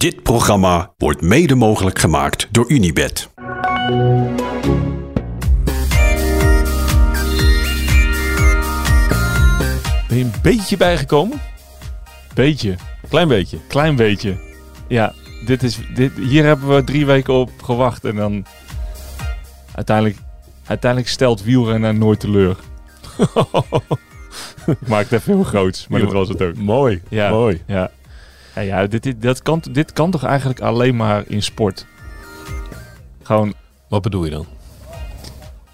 Dit programma wordt mede mogelijk gemaakt door Unibed. Ben je een beetje bijgekomen? Beetje. Klein beetje. Klein beetje. Ja, dit is, dit, hier hebben we drie weken op gewacht. En dan uiteindelijk, uiteindelijk stelt wielrennen nooit teleur. Ik maak het even heel groots, maar dat was het ook. Mooi. Ja, Mooi. Ja, ja, ja dit, dit, dat kan, dit kan toch eigenlijk alleen maar in sport? Gewoon, Wat bedoel je dan?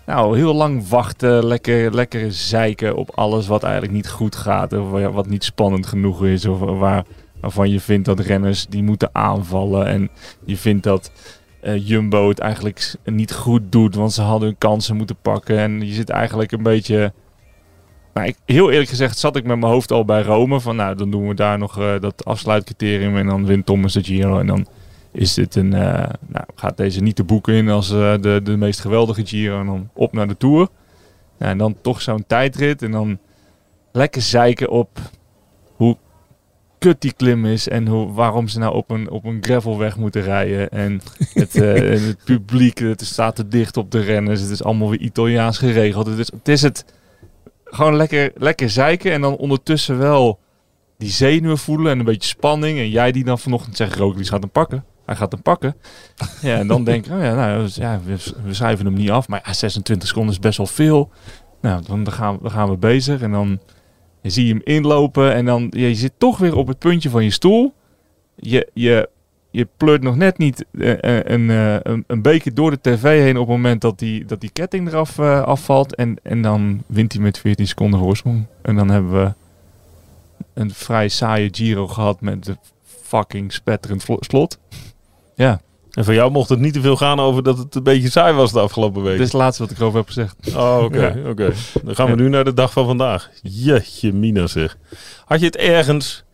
nou, heel lang wachten, lekker, lekker zeiken op alles wat eigenlijk niet goed gaat. Of wa- wat niet spannend genoeg is. Of waar, waarvan je vindt dat renners die moeten aanvallen. En je vindt dat eh, Jumbo het eigenlijk niet goed doet, want ze hadden hun kansen moeten pakken. En je zit eigenlijk een beetje... Nou, ik, heel eerlijk gezegd zat ik met mijn hoofd al bij Rome. Van nou, dan doen we daar nog eh, dat afsluitcriterium en dan wint Thomas de Giro. En dan is dit een, eh, nou, gaat deze niet de boeken in als eh, de, de meest geweldige Giro. En dan op naar de Tour. Ja, en dan toch zo'n tijdrit. En dan lekker zeiken op hoe kut die klim is. En hoe, waarom ze nou op een, op een gravelweg moeten rijden. En het, en het publiek het staat te dicht op de renners. Het is allemaal weer Italiaans geregeld. Het is het, is het gewoon lekker, lekker zeiken. En dan ondertussen wel die zenuwen voelen en een beetje spanning. En jij die dan vanochtend zegt, Roglic gaat hem pakken. Hij gaat hem pakken. Ja, en dan denk ik, oh ja, nou, ja, we, we schrijven hem niet af. Maar ja, 26 seconden is best wel veel. Nou, dan, dan, gaan, dan gaan we bezig. En dan zie je hem inlopen. En dan je zit toch weer op het puntje van je stoel. Je, je, je pleurt nog net niet eh, eh, een, eh, een, een beker door de tv heen op het moment dat die, dat die ketting eraf afvalt. En, en dan wint hij met 14 seconden voorsprong. En dan hebben we een vrij saaie Giro gehad met de fucking spetterend slot. Ja, En voor jou mocht het niet te veel gaan over dat het een beetje saai was de afgelopen week. dit is het laatste wat ik erover heb gezegd. Oh, oké. Ja. oké. Dan gaan we nu naar de dag van vandaag. Jeetje, Mina zeg. Had je het ergens...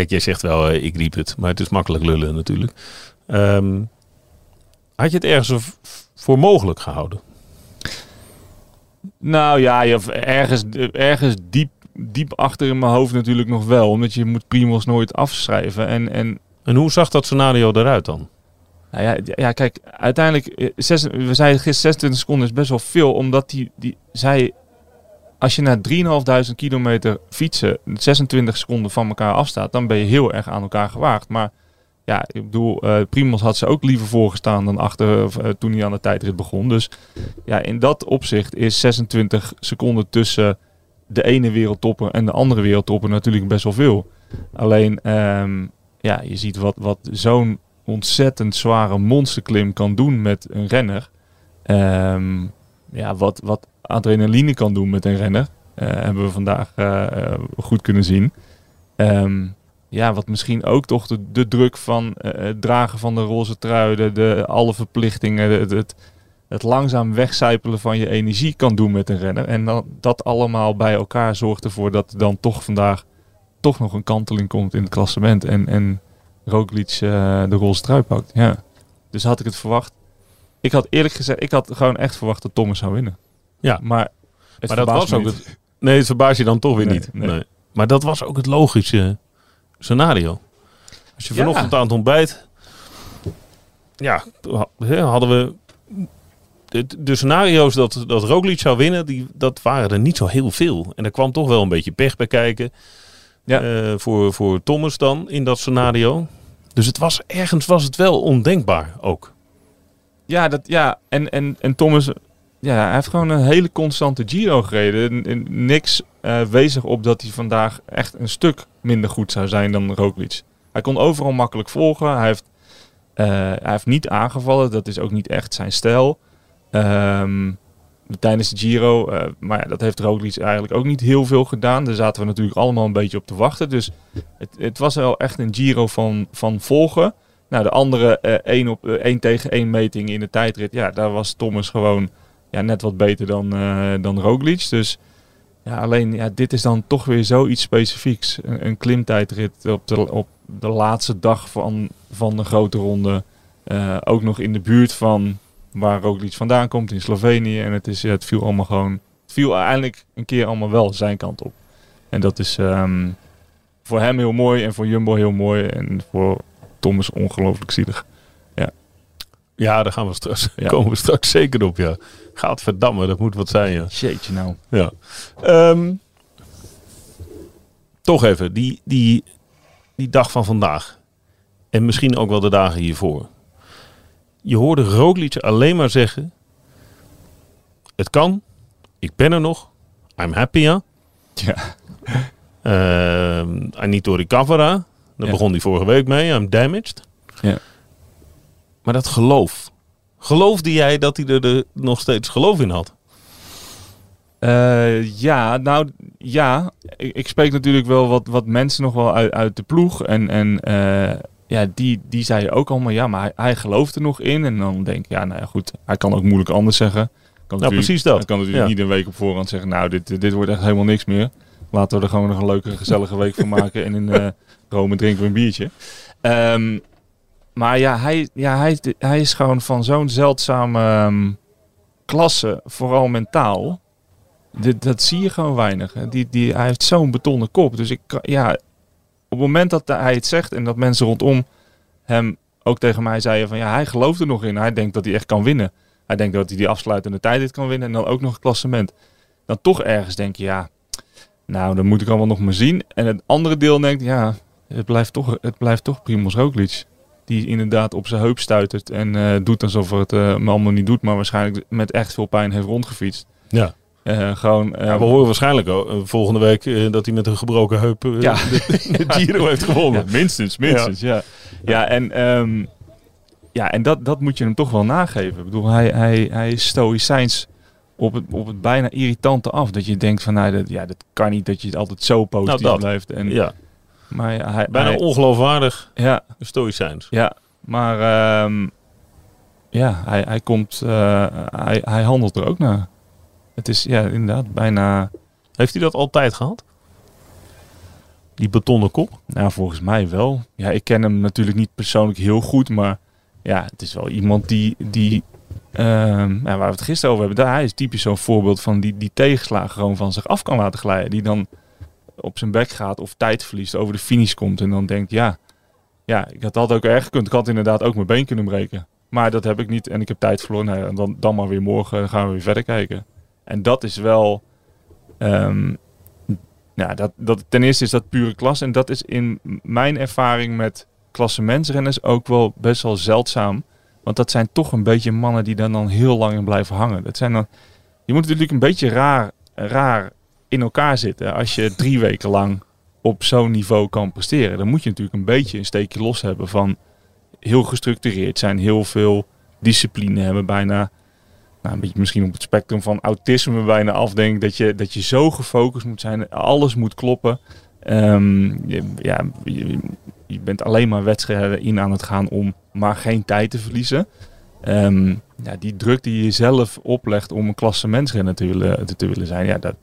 Kijk, jij zegt wel, eh, ik riep het. Maar het is makkelijk lullen natuurlijk. Ehm, had je het ergens voor mogelijk gehouden? Nou ja, je, ergens, ergens diep, diep achter in mijn hoofd natuurlijk nog wel. Omdat je moet Primos nooit afschrijven. En, en En hoe zag dat scenario eruit dan? nou ja, ja, kijk, uiteindelijk, eh, zes, we zeiden gisteren 26 seconden is best wel veel. Omdat die, die zij, als je na 3.500 kilometer fietsen 26 seconden van elkaar afstaat, dan ben je heel erg aan elkaar gewaagd. Maar ja, ik bedoel, eh Primos had ze ook liever voorgestaan dan achter eh, toen hij aan de tijdrit begon. Dus ja, in dat opzicht is 26 seconden tussen de ene wereldtopper en de andere wereldtopper natuurlijk best wel veel. Alleen, ehm, ja, je ziet wat, wat zo'n ontzettend zware monsterklim kan doen met een renner. Ehm, ja, wat, wat adrenaline kan doen met een renner, eh, hebben we vandaag eh, eh, goed kunnen zien. Ehm, ja, wat misschien ook toch de, druk van het dragen van de roze trui, de, alle verplichtingen, het, het, langzaam wegcijpelen van je energie kan doen met een renner. En dan, dat allemaal bij elkaar zorgt ervoor dat er dan toch vandaag toch nog een kanteling komt in het klassement. En, en Roglic de roze trui pakt. Ja. Dus had ik het verwacht. Ik had eerlijk gezegd, ik had gewoon echt verwacht dat Thomas zou winnen. Ja. Maar, maar dat was ook niet. het... Nee, het verbaast je dan toch weer Nee, niet. nee. Nee. Maar dat was ook het logische scenario. Als je Ja. vanochtend aan het ontbijt... Ja, hadden we... De, de scenario's dat, dat Roglic zou winnen, die, dat waren er niet zo heel veel. En er kwam toch wel een beetje pech bij kijken. Ja. eh, voor, voor Thomas dan in dat scenario. Dus het was, ergens was het wel ondenkbaar ook. Ja, dat, ja. En, en, en Thomas, ja, hij heeft gewoon een hele constante Giro gereden. En, en niks eh wees op dat hij vandaag echt een stuk minder goed zou zijn dan Roglic. Hij kon overal makkelijk volgen. Hij heeft, eh, hij heeft niet aangevallen. Dat is ook niet echt zijn stijl. Ehm, tijdens de Giro. eh, maar dat heeft Roglic eigenlijk ook niet heel veel gedaan. Daar zaten we natuurlijk allemaal een beetje op te wachten. Dus het, het was wel echt een Giro van, van volgen. Nou, de andere eh één, op, één tegen één meting in de tijdrit. Ja, daar was Thomas gewoon ja, net wat beter dan, eh, dan Roglic. Dus ja, alleen ja, dit is dan toch weer zoiets specifieks. Een, klimtijdrit op de, op de laatste dag van, van de grote ronde. Ook nog in de buurt van waar Roglic vandaan komt, in Slovenië. En het, is, het viel allemaal gewoon... Het viel uiteindelijk een keer allemaal wel zijn kant op. En dat is ehm, voor hem heel mooi en voor Jumbo heel mooi. En voor Thomas ongelooflijk zielig. Ja, daar gaan we straks, Ja. komen we straks zeker op, ja. Gaat verdammen, dat moet wat zijn, ja. Jeetje nou. ja. Ehm, toch even, die, die, die dag van vandaag. En misschien ook wel de dagen hiervoor. Je hoorde Roglic alleen maar zeggen... Het kan, ik ben er nog, I'm happy, ja. Ja. Ehm, I need to recovera. Daar Ja. begon hij vorige week mee. I'm damaged. Ja. Maar dat geloof. Geloofde jij dat hij er de, nog steeds geloof in had? Eh, ja, nou ja. Ik, ik spreek natuurlijk wel wat, wat mensen nog wel uit, uit de ploeg. En, en eh, ja, die, die zeiden ook allemaal ja, maar hij, hij gelooft er nog in. En dan denk ik, ja, nou ja, goed. Hij kan ook moeilijk anders zeggen. Kan Nou, precies dat. Hij kan natuurlijk Ja. niet een week op voorhand zeggen, nou, dit, dit wordt echt helemaal niks meer. Laten we er gewoon nog een leuke, gezellige week van maken. En in eh, Rome drinken we een biertje. Ehm, maar ja, hij, ja hij, hij is gewoon van zo'n zeldzame ehm, klasse, vooral mentaal. Dit, dat zie je gewoon weinig. Die, die, hij heeft zo'n betonnen kop. Dus ik, ja, op het moment dat hij het zegt en dat mensen rondom hem ook tegen mij zeiden van ja, hij gelooft er nog in. Hij denkt dat hij echt kan winnen. Hij denkt dat hij die afsluitende tijd dit kan winnen en dan ook nog het klassement. Dan toch ergens denk je ja, nou dan moet ik allemaal nog maar zien. En het andere deel denkt ja, het blijft toch, het blijft toch Primoz Roglic. Die inderdaad op zijn heup stuitert en eh, doet alsof het me allemaal niet doet, maar waarschijnlijk met echt veel pijn heeft rondgefietst. Ja. Eh, gewoon, Ja, we horen waarschijnlijk volgende week dat hij met een gebroken heup Ja. de, de Giro heeft gewonnen. Ja, minstens, minstens, ja. Ja, en, ehm, ja, en dat, dat moet je hem toch wel nageven. Ik bedoel, hij, hij, hij is stoïcijns op het, op het bijna irritante af. Dat je denkt van, nou, dat, ja, dat kan niet dat je het altijd zo positief Nou, dat. blijft. En, Ja, Maar ja, hij, bijna hij- ongeloofwaardig ja, stoïcijns. ja, maar ehm, ja, hij, hij komt, eh, hij, hij handelt er ook naar. Het is ja, inderdaad bijna, Heeft hij dat altijd gehad? Die betonnen kop? nou volgens mij wel. Ja, ik ken hem natuurlijk niet persoonlijk heel goed, maar ja, het is wel iemand die, die ehm, ja, waar we het gisteren over hebben, daar, hij is typisch zo'n voorbeeld van die, die tegenslagen gewoon van zich af kan laten glijden. Die dan op zijn bek gaat of tijd verliest, over de finish komt en dan denkt, ja, ja, ik had dat ook erg gekund. Ik had inderdaad ook mijn been kunnen breken. Maar dat heb ik niet en ik heb tijd verloren. Nou ja, dan, dan maar weer morgen gaan we weer verder kijken. En dat is wel, ja, dat, dat, ten eerste is dat pure klas. En dat is in mijn ervaring met klassementsrenners ook wel best wel zeldzaam. Want dat zijn toch een beetje mannen die dan, dan heel lang in blijven hangen. Dat zijn dan, je moet natuurlijk een beetje raar, raar in elkaar zitten. Als je drie weken lang op zo'n niveau kan presteren. Dan moet je natuurlijk een beetje een steekje los hebben van heel gestructureerd zijn. Heel veel discipline hebben. Bijna nou, een beetje misschien op het spectrum van autisme bijna afdenken. Dat je, dat je zo gefocust moet zijn. Alles moet kloppen. Ehm, je, ja, je, bent alleen maar wedstrijden in aan het gaan om maar geen tijd te verliezen. Ehm, ja, die druk die je zelf oplegt om een klassementsrenner te willen, te, willen zijn. Ja, dat,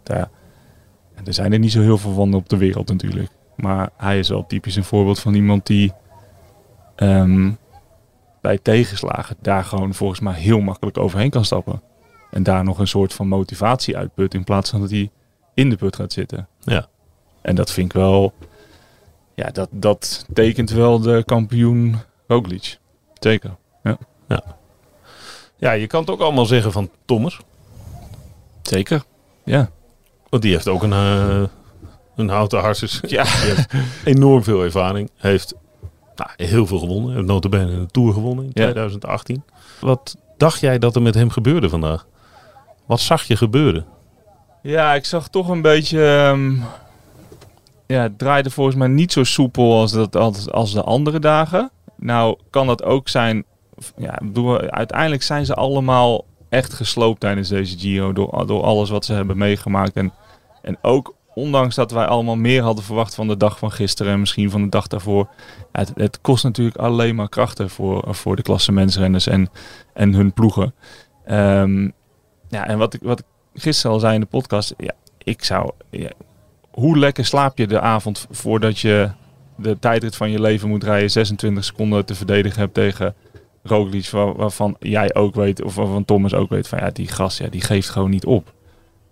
er zijn er niet zo heel veel van op de wereld natuurlijk. Maar hij is wel typisch een voorbeeld van iemand die ehm, bij tegenslagen daar gewoon volgens mij heel makkelijk overheen kan stappen. En daar nog een soort van motivatie uitput in plaats van dat hij in de put gaat zitten. Ja. En dat vind ik wel, ja, dat, dat tekent wel de kampioen Roglic. Zeker. Ja, je kan het ook allemaal zeggen van Thomas. Zeker. Ja. Want die heeft ook een, eh, een houten hartjes. Ja. Die heeft enorm veel ervaring. Heeft nou, heel veel gewonnen. Heeft notabene een Tour gewonnen in Ja. 2018. Wat dacht jij dat er met hem gebeurde vandaag? Wat zag je gebeuren? Ja, ik zag toch een beetje. ehm, ja, het draaide volgens mij niet zo soepel als, dat, als, als de andere dagen. Nou, kan dat ook zijn. Ja, bedoel, uiteindelijk zijn ze allemaal echt gesloopt tijdens deze Giro. Door, door alles wat ze hebben meegemaakt. En, en ook ondanks dat wij allemaal meer hadden verwacht van de dag van gisteren. En misschien van de dag daarvoor. het, kost natuurlijk alleen maar krachten voor, voor de klassementsrenners en, en hun ploegen. Ehm, ja, en wat ik, wat ik gisteren al zei in de podcast. Ja, ik zou. Hoe lekker slaap je de avond voordat je de tijdrit van je leven moet rijden, 26 seconden te verdedigen hebt tegen Roglic, waar- waarvan jij ook weet, of waarvan Thomas ook weet, van ja, die gast, ja, die geeft gewoon niet op.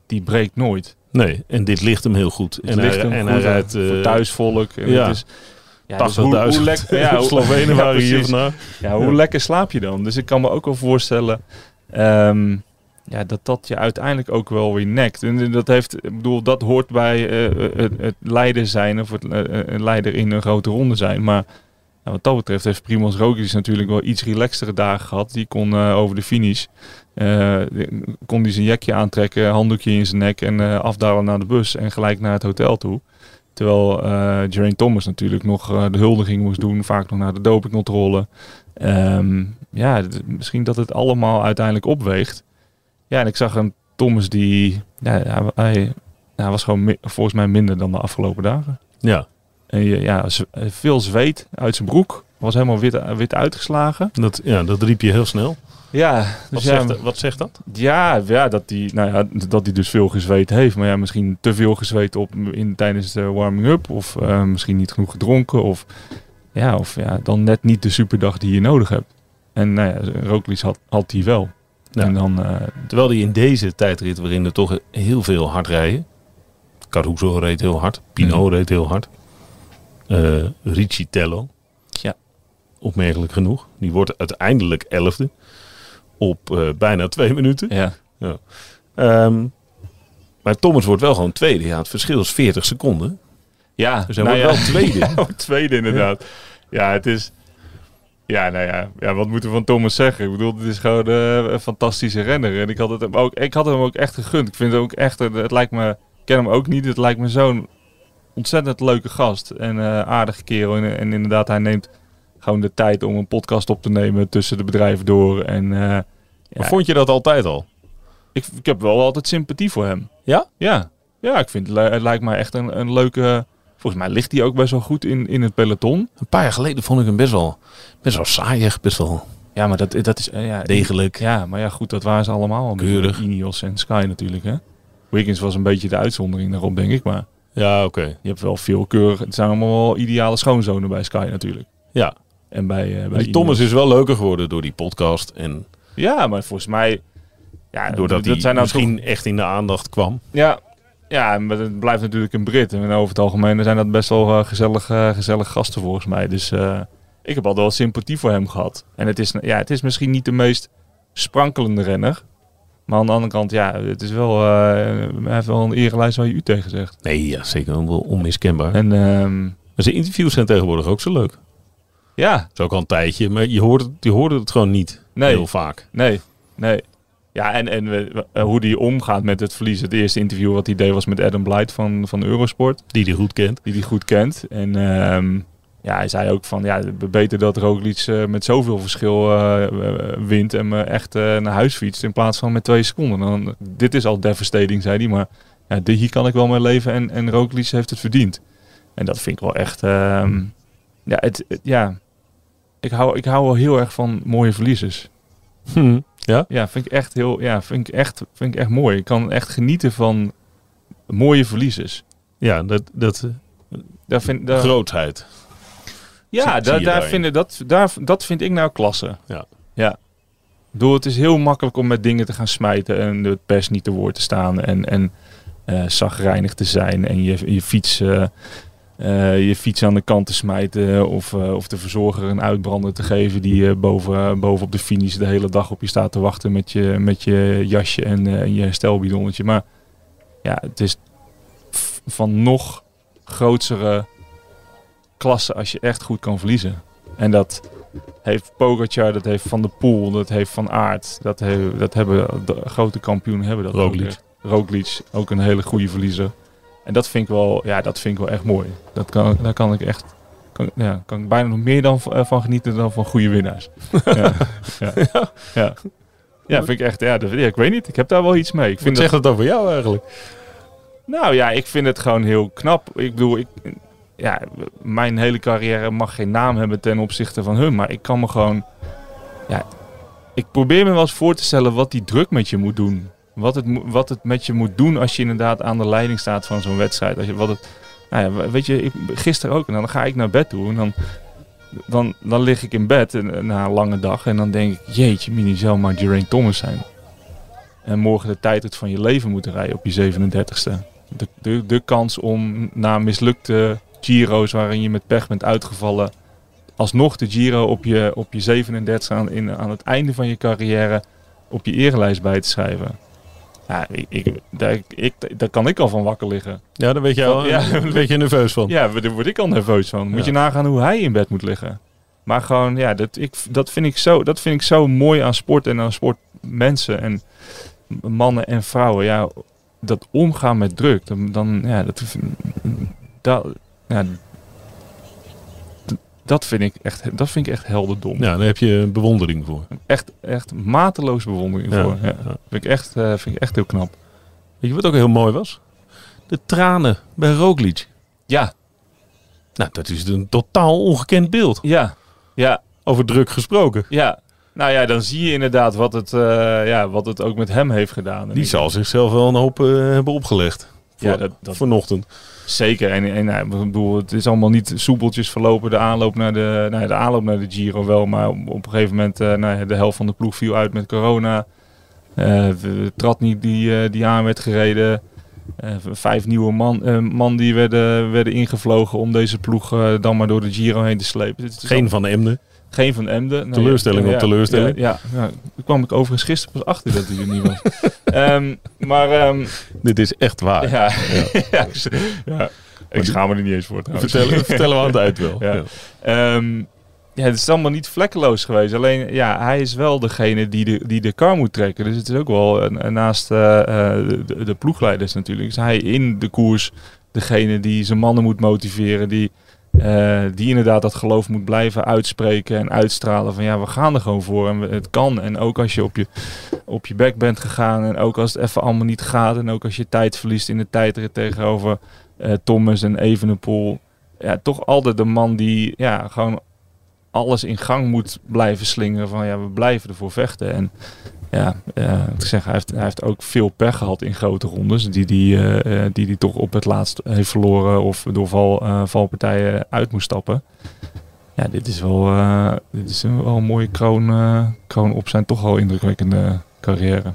Die breekt nooit. Nee, en dit ligt hem heel goed. En ligt hij, hem en goed hij aan rijdt... voor eh, thuisvolk. En ja. het is, Ja, dus hoe- hoe 80.000 lekker- ja, hoe- Slovenen ja, waren hier vandaag. Ja, hoe Ja. lekker slaap je dan? Dus ik kan me ook wel voorstellen ehm, ja, dat dat je uiteindelijk ook wel weer nekt. En dat, heeft, ik bedoel, dat hoort bij eh, het, het leider zijn of het eh, een leider in een grote ronde zijn. Maar ja, wat dat betreft heeft Primoz Roglic natuurlijk wel iets relaxtere dagen gehad. Die kon eh, over de finish, eh, kon die zijn jekje aantrekken, handdoekje in zijn nek en eh, afdalen naar de bus en gelijk naar het hotel toe. Terwijl Geraint Thomas natuurlijk nog de huldiging moest doen, vaak nog naar de dopingcontrole. Ehm, ja, misschien dat het allemaal uiteindelijk opweegt. Ja, en ik zag een Thomas die, ja, hij, hij, was gewoon volgens mij minder dan de afgelopen dagen. Ja, En je- ja, veel zweet uit zijn broek, was helemaal wit, wit uitgeslagen. dat, ja, dat riep je heel snel. Ja, Wat, dus ja, zegt, wat zegt dat? ja, ja, dat hij nou ja, dat hij dus veel gezweet heeft. Maar ja, misschien te veel gezweet op in, tijdens de warming-up. Of eh, misschien niet genoeg gedronken. Of, ja, of ja, dan net niet de superdag die je nodig hebt. En nou ja, Roglic had, had die wel. Ja. En dan, eh, Terwijl hij in deze tijdrit, waarin er toch heel veel hard rijden. Caruso reed heel hard. Pino Mhm. reed heel hard. Eh Ricciello. Ja. Opmerkelijk genoeg. Die wordt uiteindelijk elfde. Op eh, bijna twee minuten. ja, Ehm, maar Thomas wordt wel gewoon tweede. Ja, het verschil is 40 seconden. ja, Dus hij nou wordt ja. wel tweede. Ja, tweede inderdaad. Ja. het is... Ja, nou ja, ja, wat moeten we van Thomas zeggen? Ik bedoel, het is gewoon eh, een fantastische renner. En ik had, het hem ook, ik had hem ook echt gegund. Ik vind het ook echt, het lijkt me, ik ken hem ook niet. Het lijkt me zo'n ontzettend leuke gast. En eh aardige kerel. En, en inderdaad, hij neemt gewoon de tijd om een podcast op te nemen tussen de bedrijven door. En eh, ja, vond je dat altijd al? ik, ik heb wel altijd sympathie voor hem. Ja? Ja, ja ik vind het, li- het lijkt mij echt een, een leuke... Volgens mij ligt hij ook best wel goed in, in het peloton. Een paar jaar geleden vond ik hem best wel, best wel saaiig. Best wel Ja, maar dat, dat is... eh, ja, degelijk. Ja, maar ja, goed, dat waren ze allemaal. al. Keurig. Ineos en Sky natuurlijk, hè. Wiggins was een beetje de uitzondering daarop, denk ik. Maar Ja, oké. je hebt wel veel keurig... Het zijn allemaal wel ideale schoonzonen bij Sky natuurlijk. Ja. En bij, eh bij die Thomas is wel leuker geworden door die podcast. En Ja, maar volgens mij... Ja, doordat dat hij zijn nou misschien echt in de aandacht kwam. Ja, ja, maar het blijft natuurlijk een Brit. En over het algemeen zijn dat best wel eh, gezellig, eh, gezellig gasten volgens mij. Dus ik heb altijd wel sympathie voor hem gehad. En het is, ja, het is misschien niet de meest sprankelende renner. Maar aan de andere kant, ja, het is wel, heeft wel een erelijst waar je u tegen zegt. Nee, ja, zeker wel onmiskenbaar. En ehm, zijn interviews zijn tegenwoordig ook zo leuk. ja, Dat is ook al een tijdje, maar je hoort het, je hoorde het gewoon niet Nee. heel vaak. nee, nee. Ja, en, en we- eh, hoe die omgaat met het verlies. Het eerste interview wat hij deed was met Adam Blight van, van Eurosport. Die hij goed kent. die hij goed kent. En ehm, ja, hij zei ook van, ja, beter dat Roglic eh, met zoveel verschil eh, eh, wint en me echt eh, naar huis fietst in plaats van met twee seconden. Dan, dit is al devastating, zei hij, maar ja, dit, hier kan ik wel mee leven en, en Roglic heeft het verdiend. En dat vind ik wel echt, ehm, ja, het, het- ja, ik hou, ik hou wel heel erg van mooie verliezers. Hm. Ja? Ja, vind ik echt heel, ja, vind ik echt, vind ik echt mooi. Ik kan echt genieten van mooie verliezers. Ja, dat, dat Daar vind, daar, grootsheid. Ja, daar, daar daarin. vind ik, dat, daar, dat vind ik nou klasse. Ja. ja. Het is heel makkelijk om met dingen te gaan smijten en de pers niet te woord te staan en, en zagrijnig te zijn en je, je, fiets, eh, eh, je fiets aan de kant te smijten of, of de verzorger een uitbrander te geven die eh, boven, boven op de finish de hele dag op je staat te wachten met je, met je jasje en eh, je herstelbidonnetje. Maar ja, het is van nog grotere klasse als je echt goed kan verliezen. En dat heeft Pogacar, dat heeft Van der Poel, dat heeft Van Aert. Dat, heeft, dat hebben de grote kampioenen hebben dat ook Roglic. echt. Roglic, ook een hele goede verliezer. En dat vind ik wel, ja, dat vind ik wel echt mooi. Dat kan, daar kan ik echt, kan, ja, kan ik bijna nog meer dan, eh, van genieten dan van goede winnaars. ja, ja, ja. ja, vind ik echt, ja, dat, ja, ik weet niet. Ik heb daar wel iets mee. Ik Wat vind dat, zegt het over jou eigenlijk? nou ja, ik vind het gewoon heel knap. Ik bedoel, ik, ja, mijn hele carrière mag geen naam hebben ten opzichte van hun. Maar ik kan me gewoon... Ja, ik probeer me wel eens voor te stellen wat die druk met je moet doen. Wat het, wat het met je moet doen als je inderdaad aan de leiding staat van zo'n wedstrijd. Als je, wat het, nou ja, weet je, ik, gisteren ook. En dan ga ik naar bed toe en dan, dan, dan lig ik in bed na een lange dag. En dan denk ik, jeetje, mini zou maar Geraint Thomas zijn. En morgen de tijd van je leven moeten rijden op je 37ste de, de, kans om na mislukte Giro's waarin je met pech bent uitgevallen. Alsnog de Giro op je, op je 37 aan, in, aan het einde van je carrière op je erelijst bij te schrijven. Ja, ik, ik, daar, ik, daar kan ik al van wakker liggen. Ja, daar weet je al Ja. een beetje nerveus van. Ja, daar word ik al nerveus van. Moet Ja. je nagaan hoe hij in bed moet liggen. Maar gewoon, ja, dat, ik, dat, vind ik zo, dat vind ik zo mooi aan sport en aan sportmensen en mannen en vrouwen. Ja, dat omgaan met druk, dan, dan ja, dat, dat, ja, dat vind ik echt, dat vind ik echt helderdom. Ja, daar heb je bewondering voor. Echt, echt mateloos bewondering Ja, voor. Ja. ja. Vind, ik echt, eh, vind ik echt heel knap. Weet je wat ook heel mooi was? De tranen bij Roglic. Ja, Nou, dat is een totaal ongekend beeld. ja, ja, Over druk gesproken. ja. Nou ja, dan zie je inderdaad wat het, eh, ja, wat het ook met hem heeft gedaan. Die zal zichzelf wel een hoop eh, hebben opgelegd. Voor, Ja, dat, dat vanochtend. Zeker. En, en nou, ik bedoel, het is allemaal niet soepeltjes verlopen. De aanloop naar de, nou de, aanloop naar de Giro wel. Maar op, op een gegeven moment, eh nou de helft van de ploeg viel uit met corona. Eh Tratnik die, eh, die aan werd gereden. Vijf nieuwe man, man die werden, werden ingevlogen om deze ploeg dan maar door de Giro heen te slepen. Geen van Emden. Geen van Emden. Teleurstelling op teleurstelling. Ja, ja, ja. daar kwam ik overigens gisteren pas achter dat hij er niet was. Ehm, maar ehm, Dit is echt waar. ja, ja. ik, ja, ik schaam me er niet eens voor. Vertellen, vertellen we aan het eind wel. Ja. Ehm, ja, het is allemaal niet vlekkeloos geweest. Alleen, ja, hij is wel degene die de, die de kar moet trekken. Dus het is ook wel, een- een- naast eh, eh, de, de ploegleiders natuurlijk, is hij in de koers degene die zijn mannen moet motiveren. Die, eh, die inderdaad dat geloof moet blijven uitspreken en uitstralen. Van ja, we gaan er gewoon voor en het kan. En ook als je op je, op je bek bent gegaan en ook als het even allemaal niet gaat. En ook als je tijd verliest in de tijdrit tegenover eh, Thomas en Evenepoel. Ja, toch altijd de man die ja, gewoon alles in gang moet blijven slingeren. Van ja, we blijven ervoor vechten. En ja, eh, ik zeg, hij heeft, hij heeft ook veel pech gehad in grote rondes. Die die, eh, eh, die, die toch op het laatst heeft verloren of door val, valpartijen uit moest stappen. Ja, dit is wel, dit is een- wel een mooie kroon, kroon op zijn toch al indrukwekkende carrière.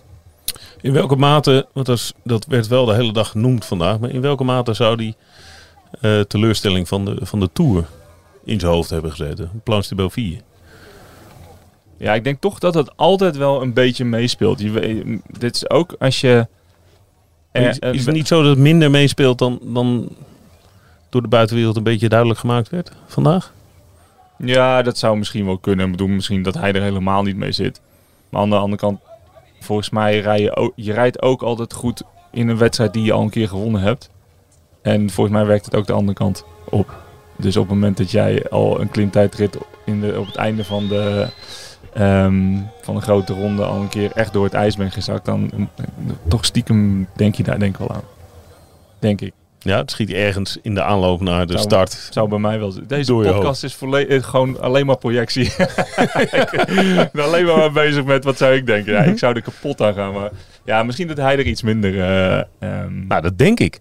In welke mate, want dat, werd wel de hele dag genoemd vandaag, maar in welke mate zou die teleurstelling van de, van de Tour in zijn hoofd hebben gezeten? Planche de Belleville. Ja, ik denk toch dat het altijd wel een beetje meespeelt. Je, weet- dit is ook als je... is, eh, is het niet zo dat het minder meespeelt dan, dan door de buitenwereld een beetje duidelijk gemaakt werd vandaag? Ja, dat zou misschien wel kunnen. Ik bedoel, misschien dat hij er helemaal niet mee zit. Maar aan de andere kant, volgens mij rij je, ook, je rijdt ook altijd goed in een wedstrijd die je al een keer gewonnen hebt. En volgens mij werkt het ook de andere kant op. Dus op het moment dat jij al een klimtijdrit in de, op het einde van de, ehm, van de grote ronde al een keer echt door het ijs bent gezakt, dan eh, toch stiekem denk je daar denk ik wel aan. Denk ik. Ja, het schiet ergens in de aanloop naar de Zou- start. Zou bij mij wel zijn. Deze podcast is volledig gewoon alleen maar projectie. ik ben alleen maar bezig met wat zou ik denken. Ja, ik zou er kapot aan gaan. Maar ja, misschien dat hij er iets minder. eh, ehm, Nou, dat denk ik.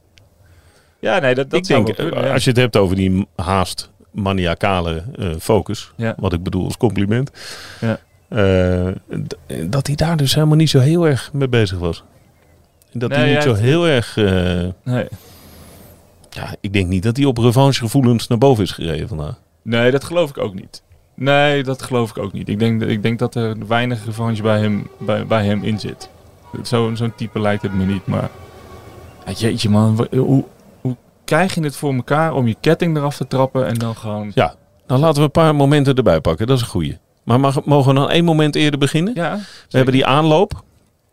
Ja, nee, dat, dat ik zou denk, wel kunnen, ja. als je het hebt over die haast maniacale eh, focus, Ja. wat ik bedoel als compliment, Ja. eh, dat hij daar dus helemaal niet zo heel erg mee bezig was. Dat Nee, hij niet zo heel erg, eh, Nee. ja, ik denk niet dat hij op revanchegevoelens naar boven is gereden vandaag. nee, dat geloof ik ook niet. Nee, dat geloof ik ook niet. Ik denk, ik denk dat er weinig revanche bij hem, bij, bij hem in zit. Zo- Zo'n type lijkt het me niet. Maar ja, jeetje man, hoe krijg je het voor elkaar om je ketting eraf te trappen en dan gewoon... Ja, nou laten we een paar momenten erbij pakken, dat is een goeie. Maar mag, mogen we dan één moment eerder beginnen? Ja, We hebben die aanloop.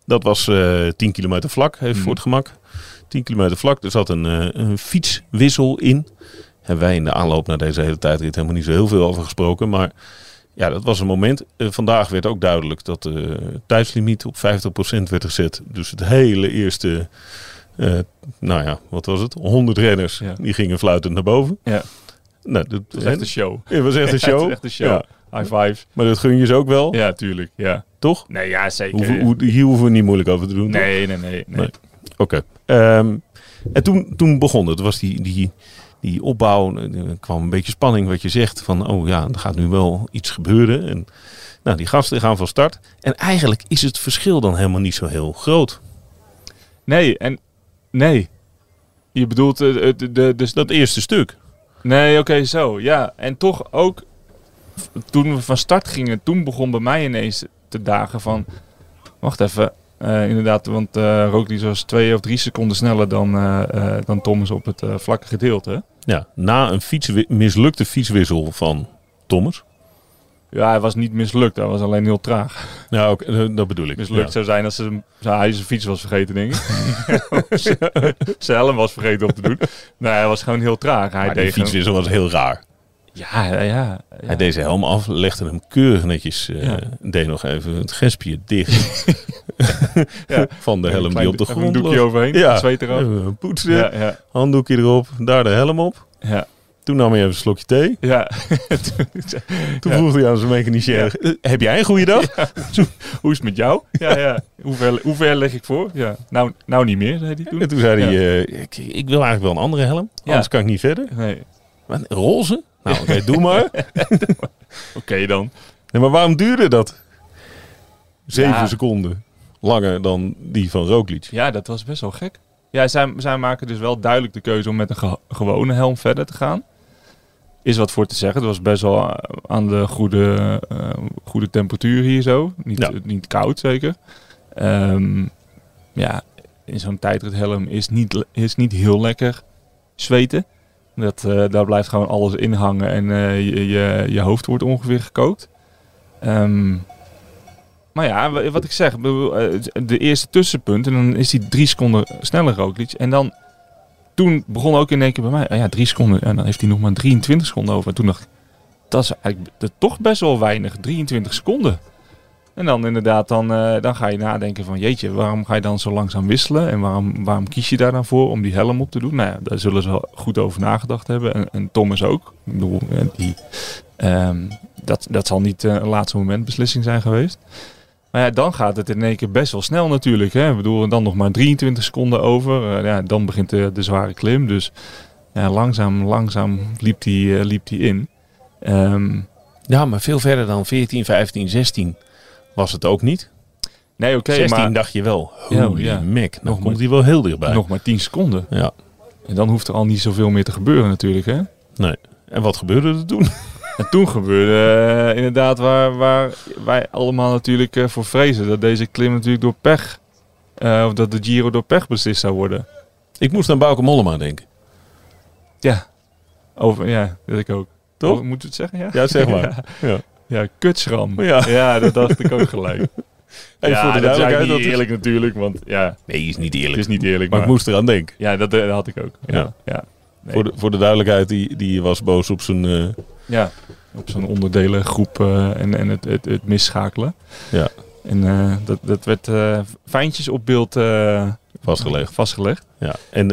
Dat was eh 10 kilometer vlak, even Mhm. voor het gemak. 10 kilometer vlak. Er zat een, eh, een fietswissel in. Hebben wij in de aanloop naar deze hele tijdrit helemaal niet zo heel veel over gesproken. Maar ja, dat was een moment. Eh, vandaag werd ook duidelijk dat de tijdslimiet op 50% werd gezet. Dus het hele eerste, eh, nou ja, wat was het? 100 renners, Ja. die gingen fluitend naar boven. Ja. Nou, dat Het is echt een show. het was echt een het show. is echt een show. Ja, High five. maar dat gun je ze ook wel, Ja, tuurlijk. Ja. toch? Nee, ja, zeker. Hoeven- hoe- hier hoeven we niet moeilijk over te doen. nee, nee, nee, nee. Nee. Oké. Ehm, en toen, toen begon het. Het was die, die, die opbouw. Er kwam een beetje spanning wat je zegt. Van, oh ja, er gaat nu wel iets gebeuren. En, nou, die gasten gaan van start. En eigenlijk is het verschil dan helemaal niet zo heel groot. Nee, en nee. Je bedoelt eh, de, de, de, Dat eerste stuk. Nee, oké, zo. Ja, en toch ook toen we van start gingen, toen begon bij mij ineens te dagen van... Wacht even, eh, inderdaad, want eh Roglic was twee of drie seconden sneller dan, eh, eh, dan Thomas op het eh, vlakke gedeelte. Ja, na een fietswi- mislukte fietswissel van Thomas. Ja, hij was niet mislukt, hij was alleen heel traag. Ja, ook, eh, dat bedoel ik. Mislukt Ja. zou zijn als ze, hij zijn fiets was vergeten, denk ik. zijn helm was vergeten op te doen. Nee, hij was gewoon heel traag. Hij Maar die deed fietswissel was heel raar. Ja, ja, ja. Hij deed zijn helm af, legde hem keurig netjes, eh, Ja. deed nog even het gespje dicht Ja. van de helm die op de grond Een doekje overheen, Ja. zweet eraf. Even poetsen, Ja, ja, handdoekje erop, daar de helm op. ja. Toen nam hij even een slokje thee. ja. Toen vroeg hij aan zijn mechanicien, "Eh, heb jij een goede dag? Hoe is het met jou? Ja, ja. Hoe ver, hoe ver leg ik voor? Ja. Nou, nou niet meer, zei hij toen. En toen zei hij, eh, ik, ik wil eigenlijk wel een andere helm, anders kan ik niet verder. Nee. Maar roze? Nou, oké, doe maar. Oké dan. Nee, maar waarom duurde dat? Zeven Ja. seconden langer dan die van Roglic. Ja, dat was best wel gek. Ja, zij, zij maken dus wel duidelijk de keuze om met een ge- gewone helm verder te gaan. Is wat voor te zeggen. Het was best wel eh, aan de goede, eh, goede temperatuur hier zo. Niet, Ja. niet koud zeker. Ehm, ja, in zo'n tijdrithelm is niet, is niet heel lekker zweten. Dat, eh, daar blijft gewoon alles in hangen en eh, je, je, je hoofd wordt ongeveer gekookt. Ehm, maar ja, wa- wat ik zeg, eh, de eerste tussenpunt en dan is hij drie seconden sneller Roglic. En dan, toen begon ook in één keer bij mij, ah ja, drie seconden. En dan heeft hij nog maar 23 seconden over. En toen dacht ik, dat is eigenlijk toch best wel weinig, 23 seconden. En dan inderdaad, dan, eh, dan ga je nadenken van, jeetje, waarom ga je dan zo langzaam wisselen? En waarom, waarom kies je daar dan voor om die helm op te doen? Nou ja, daar zullen ze goed over nagedacht hebben. En, en Thomas ook. Ik bedoel, eh, die, ehm, dat, dat zal niet eh, een laatste moment beslissing zijn geweest. Maar ja, dan gaat het in één keer best wel snel natuurlijk. Hè? Ik bedoel, en dan nog maar 23 seconden over. Eh, ja, dan begint de, de zware klim. Dus ja, langzaam, langzaam liep die, eh, liep die in. Ehm, Ja, maar veel verder dan 14, 15, 16 was het ook niet. nee, oké, 16 maar dacht je wel, Ja, holy ja. mac, nou Nog komt maar- hij wel heel dichtbij. nog maar 10 seconden. Ja, En dan hoeft er al niet zoveel meer te gebeuren natuurlijk. Hè? nee. En wat gebeurde er toen? En toen gebeurde eh, inderdaad waar, waar wij allemaal natuurlijk eh, voor vrezen. Dat deze klim natuurlijk door pech, eh, of dat de Giro door pech beslist zou worden. Ik moest aan Bauke Mollema denken. Ja, over, ja dat ik ook. Toch? Oh, moet je het zeggen? Ja, Ja, zeg maar. Ja. ja kutschram. Ja. Ja. dat dacht ik ook gelijk. Even ja, voor de duidelijkheid. Dat is... eerlijk natuurlijk, want ja, Nee, is niet het eerlijk. is niet eerlijk. maar Maar, ik moest eraan denken. Ja, dat, dat had ik ook. Ja, Ja. Nee. Voor, de, voor de duidelijkheid, die, die was boos op zijn... Ja, op zo'n onderdelengroep eh, en, en het, het, het misschakelen. Ja. En eh, dat, dat werd eh, fijntjes op beeld vastgelegd. vastgelegd. Ja. En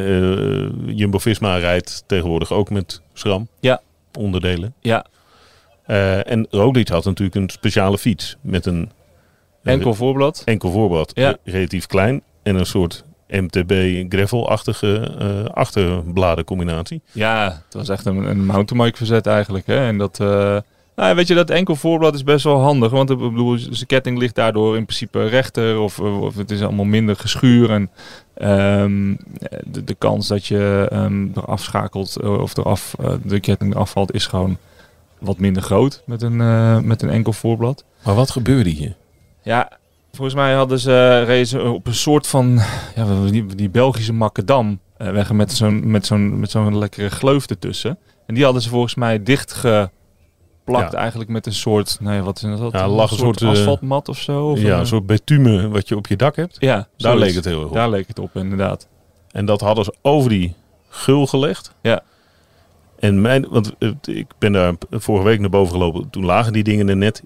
Jumbo-Visma rijdt tegenwoordig ook met SRAM. Ja. Onderdelen. Ja, en Roglic had natuurlijk een speciale fiets met een enkel voorblad. enkel voorblad, Ja. re- relatief klein en een soort MTB gravel-achtige eh achterbladencombinatie. Ja, het was echt een, een mountainbike verzet eigenlijk. Hè? En dat, eh, nou, weet je, dat enkel voorblad is best wel handig. Want ik bedoel, zijn ketting ligt daardoor in principe rechter. Of, of het is allemaal minder geschuur. En ehm, de, de kans dat je ehm eraf schakelt eh, of eraf, eh, de ketting eraf valt is gewoon wat minder groot met een, eh, met een enkel voorblad. Maar wat gebeurde hier? Ja, volgens mij hadden ze reden ze op een soort van ja, die, die Belgische makadam eh weg met zo'n met zo'n met zo'n lekkere gleuf ertussen. En die hadden ze volgens mij dichtgeplakt Ja. eigenlijk met een soort, ja, wat is dat? Ja, lag een soort, eh, asfaltmat of zo. Of ja, een- een soort betume wat je op je dak hebt. ja, Daar zoiets. leek het heel erg op. Daar leek het op, inderdaad. En dat hadden ze over die gul gelegd. Ja. En mijn, want eh, ik ben daar vorige week naar boven gelopen. Toen lagen die dingen er net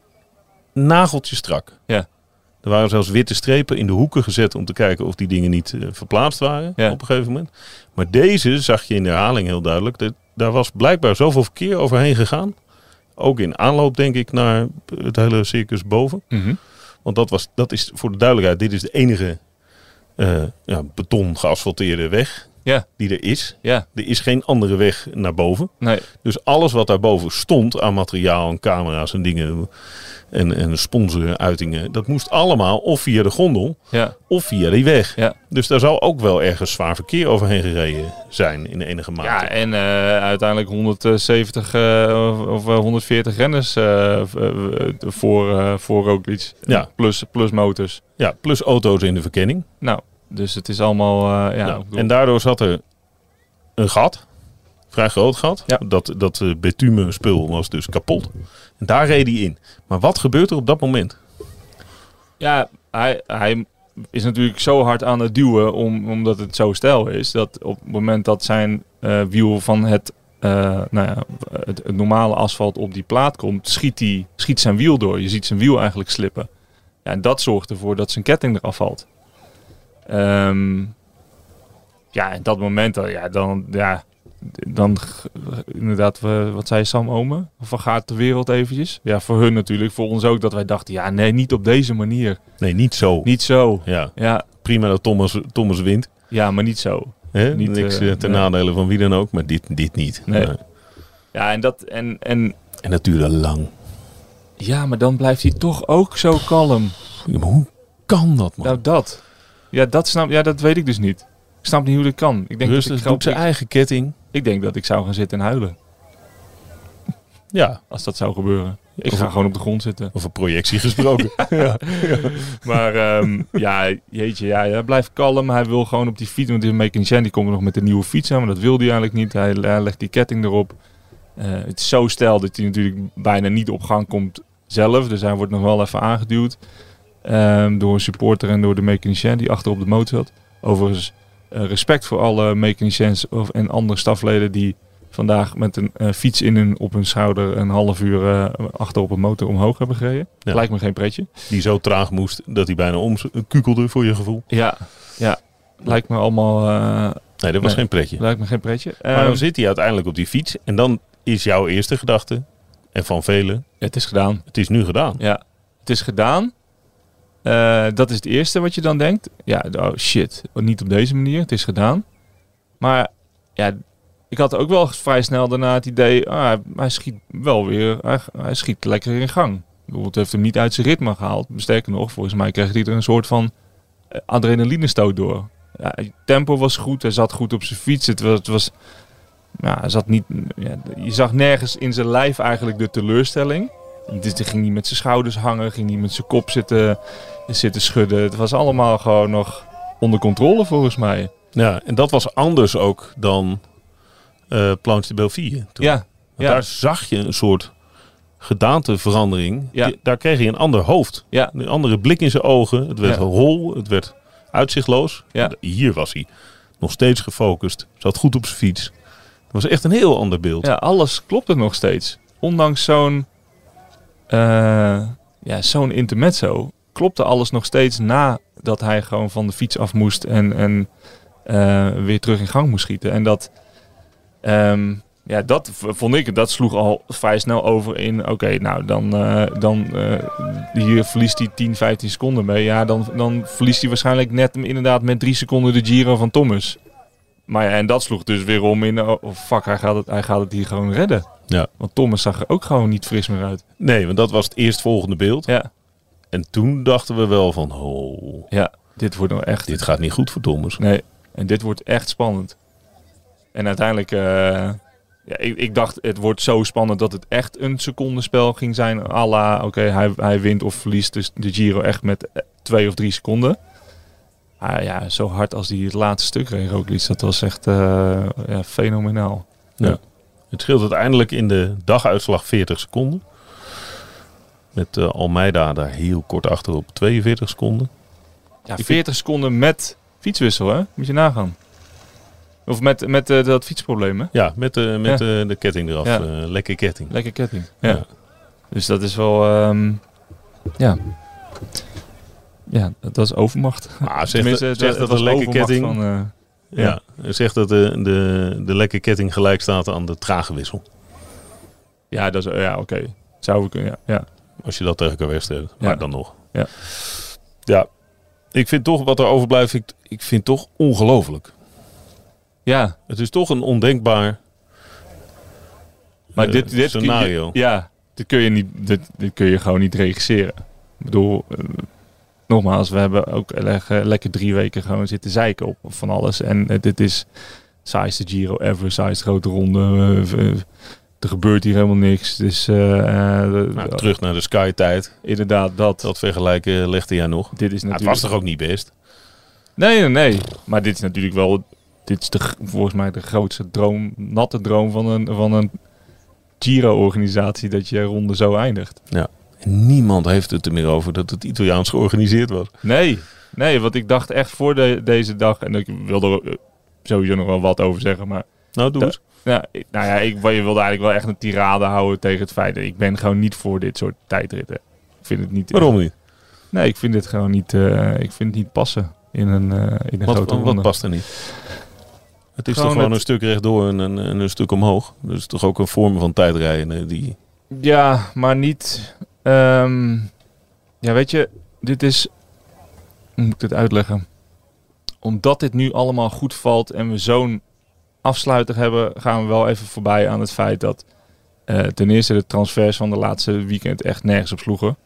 nageltjes strak. Ja. Er waren zelfs witte strepen in de hoeken gezet om te kijken of die dingen niet eh, verplaatst waren Ja. op een gegeven moment. Maar deze zag je in de herhaling heel duidelijk. Dat, daar was blijkbaar zoveel verkeer overheen gegaan. Ook in aanloop denk ik naar het hele circus boven. Mhm. Want dat, was, dat is voor de duidelijkheid, dit is de enige eh, ja, beton geasfalteerde weg Ja, die er is. ja, Er is geen andere weg naar boven. nee, Dus alles wat daarboven stond aan materiaal en camera's en dingen en, en sponsoruitingen, dat moest allemaal of via de gondel ja, of via die weg. ja. Dus daar zal ook wel ergens zwaar verkeer overheen gereden zijn in enige mate. Ja, en eh, uiteindelijk 170 eh, of- of eh, 140 renners eh, v- eh, voor, voor Roglic. Ja. Plus, plus motors. Ja, plus auto's in de verkenning. Nou, dus het is allemaal... eh, ja, Nou, en daardoor zat er een gat, vrij groot gat. Ja. Dat, dat eh, bitumen spul was dus kapot. En daar reed hij in. Maar wat gebeurt er op dat moment? Ja, hij, hij is natuurlijk zo hard aan het duwen om, omdat het zo stijl is. Dat op het moment dat zijn eh, wiel van het, eh, nou ja, het, het normale asfalt op die plaat komt, schiet, die, schiet zijn wiel door. Je ziet zijn wiel eigenlijk slippen. Ja, en dat zorgt ervoor dat zijn ketting eraf valt. Ehm, ja, in dat moment dan, ja, dan, ja, dan inderdaad, we- wat zei Sam Omen? Van gaat de wereld eventjes? Ja, voor hun natuurlijk, voor ons ook, dat wij dachten, ja, nee, niet op deze manier. Nee, niet zo. Niet zo. Ja, Ja, prima dat Thomas, Thomas wint. ja maar niet zo. Niet, Niks eh, eh, ten nee. nadele van wie dan ook. Maar dit, dit niet. Nee. Ja, en dat, en, en En dat duurde lang. ja, maar dan blijft hij toch ook zo kalm. Ja, maar hoe kan dat, man? Nou, dat. Ja, dat snap, ja, dat weet ik dus niet. Ik snap niet hoe dat kan. Ik denk, dat Rustig, ik, doet zijn eigen ketting. ik denk dat ik zou gaan zitten en huilen. Ja, Als dat zou gebeuren. Ik Of- ga gewoon op de grond zitten. over projectie gesproken. Maar ehm, ja, jeetje, ja, hij blijft kalm. Hij wil gewoon op die fiets. Want die mechanicien die komt nog met een nieuwe fiets aan. Maar dat wil hij eigenlijk niet. Hij, hij legt die ketting erop. Eh, het is zo stijl dat hij natuurlijk bijna niet op gang komt zelf. Dus hij wordt nog wel even aangeduwd. Ehm, door een supporter en door de mechanicien die achter op de motor zat. Overigens eh, respect voor alle mechaniciens of, en andere stafleden die vandaag met een eh, fiets in hun, op hun schouder een half uur eh, achter op een motor omhoog hebben gereden. Ja. Lijkt me geen pretje. Die zo traag moest dat hij bijna omkukelde voor je gevoel. Ja, ja. Lijkt me allemaal Nee, dat was Nee. geen pretje. lijkt me geen pretje. Maar Ehm, dan zit hij uiteindelijk op die fiets. En dan is jouw eerste gedachte, en van velen, het is gedaan. het is nu gedaan. Ja, het is gedaan. Eh, dat is het eerste wat je dan denkt. Ja, oh shit, niet op deze manier. Het is gedaan. Maar ja, ik had ook wel vrij snel daarna het idee, ah, hij- schiet wel weer, hij, schiet lekker in gang. Het heeft hem niet uit zijn ritme gehaald. Sterker nog, volgens mij kreeg hij er een soort van eh, adrenalinestoot door. Ja, tempo was goed, hij zat goed op zijn fiets. Het was, het was ja, hij zat niet, ja, je zag nergens in zijn lijf eigenlijk de teleurstelling. Dus hij ging niet met zijn schouders hangen, ging niet met zijn kop zitten, zitten schudden. Het was allemaal gewoon nog onder controle volgens mij. Ja, en dat was anders ook dan Planche de Belleville. toen. Ja. Daar zag je een soort gedaanteverandering. Ja. Die- Daar kreeg hij een ander hoofd. ja, Een andere blik in zijn ogen. Het werd Ja. hol, het werd uitzichtloos. Ja. Hier was hij nog steeds gefocust. Zat goed op zijn fiets. Het was echt een heel ander beeld. ja, alles klopte nog steeds. Ondanks zo'n ja, zo'n intermezzo klopte alles nog steeds nadat hij gewoon van de fiets af moest en, en eh, weer terug in gang moest schieten. En dat, ehm, ja, dat vond ik, dat sloeg al vrij snel over in, oké, nou dan, eh, dan eh, hier verliest hij 10, 15 seconden mee. Ja, dan, dan verliest hij waarschijnlijk net inderdaad met drie seconden de Giro van Thomas. Maar ja, en dat sloeg dus weer om in, oh, fuck, hij gaat, het, hij gaat het hier gewoon redden. Ja. Want Thomas zag er ook gewoon niet fris meer uit. Nee, want dat was het eerstvolgende beeld. Ja, En toen dachten we wel van, oh, ja dit wordt nou echt... dit gaat niet goed voor Thomas. Nee, en dit wordt echt spannend. En uiteindelijk, eh, ja, ik, ik dacht het wordt zo spannend dat het echt een secondenspel ging zijn. à la, oké, hij, hij wint of verliest dus de Giro echt met eh, twee of drie seconden. Maar ja, zo hard als hij het laatste stuk reed, Roglic, dat was echt eh, ja, fenomenaal. Het scheelt uiteindelijk in de daguitslag 40 seconden. Met eh, Almeida daar heel kort achter op 42 seconden. Ja, Ik 40 seconden met fietswissel, hè? Moet je nagaan. Of met, met eh, dat fietsprobleem, hè? Ja, met, de met Ja. de, ketting eraf. Ja. eh, lekker ketting. Lekker ketting. Ja. Ja. Dus dat is wel... ehm, ja. Ja, dat is overmacht. Ah, Tenminste, zegt het dat was een lekker ketting. Van, eh, ja. Zegt dat de, de, de lekker ketting gelijk staat aan de trage wissel. ja, dat is... Ja, oké. Zou we kunnen... Ja, ja. Als je dat tegen elkaar wegstelt. Ja. Maar dan nog. Ja. Ja. Ik vind toch, wat er overblijft, ik, ik vind toch ongelooflijk. Ja, Het is toch een ondenkbaar maar eh, dit, dit scenario. ja, dit kun je niet, dit, dit kun je gewoon niet regisseren. Ik bedoel, eh, nogmaals, we hebben ook lekker, drie weken gewoon zitten zeiken op van alles. En eh, dit is saaiste Giro ever, saaiste grote ronde. eh, eh, er gebeurt hier helemaal niks. Dus Nou, terug naar de Sky-tijd. inderdaad, dat. Dat vergelijken legde jij nog. Dit is Nou, het natuurlijk... was toch ook niet best? Nee, nee, nee. Maar dit is natuurlijk wel... Dit is de, volgens mij de grootste droom, natte droom van een, van een Giro-organisatie dat je ronde zo eindigt. En niemand heeft het er meer over dat het Italiaans georganiseerd was. Nee, nee, want ik dacht echt voor de, deze dag, en ik wilde er eh, sowieso nog wel wat over zeggen, maar Nou, doe eens. ik- nou ja, ik, je wilde eigenlijk wel echt een tirade houden tegen het feit dat ik ben gewoon niet voor dit soort tijdritten. Ik vind het niet. Waarom niet? Nee, ik vind het gewoon niet. eh, ik vind het niet passen in een, eh, in een Wat, grote wat ronde. past er niet? Het is Gewoon toch gewoon het- een stuk rechtdoor en een, en een stuk omhoog. Dus toch ook een vorm van tijdrijden die... Ja, maar niet. Ehm, ja, weet je, dit is. Hoe moet ik het uitleggen? Omdat dit nu allemaal goed valt en we zo'n afsluiter hebben, gaan we wel even voorbij aan het feit dat eh, ten eerste de transfers van de laatste weekend echt nergens op sloegen.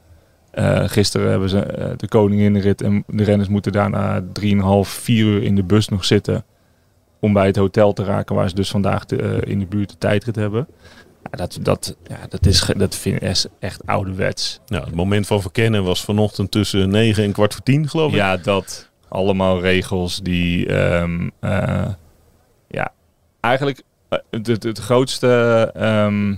Eh, gisteren hebben ze eh, de koninginrit en de renners moeten daarna 3,5, 4 uur in de bus nog zitten om bij het hotel te raken waar ze dus vandaag de, in de buurt de tijdrit hebben. Ja, dat, dat, ja, dat, is, dat vind ik echt- ouderwets. Nou, het moment van verkennen was vanochtend tussen 9 en kwart voor 10, geloof ik. Ja, dat. Allemaal regels die... ehm, eh, ja, eigenlijk eh, het, het, het grootste... ehm,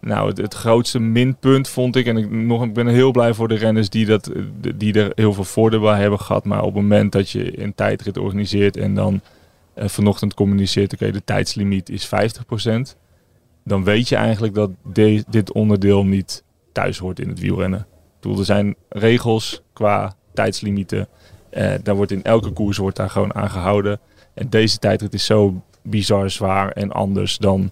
nou, het, het grootste minpunt vond ik... En ik, nog, ik ben heel blij voor de renners die, dat, die er heel veel voordeel bij hebben gehad. Maar op het moment dat je een tijdrit organiseert... en dan eh, vanochtend communiceert... oké, de tijdslimiet is 50%. Dan weet je eigenlijk dat de- dit onderdeel niet thuis hoort in het wielrennen. Ik bedoel, er zijn regels qua tijdslimieten. Eh, daar wordt in elke koers wordt daar gewoon aan gehouden. En deze tijdrit is zo bizar zwaar en anders dan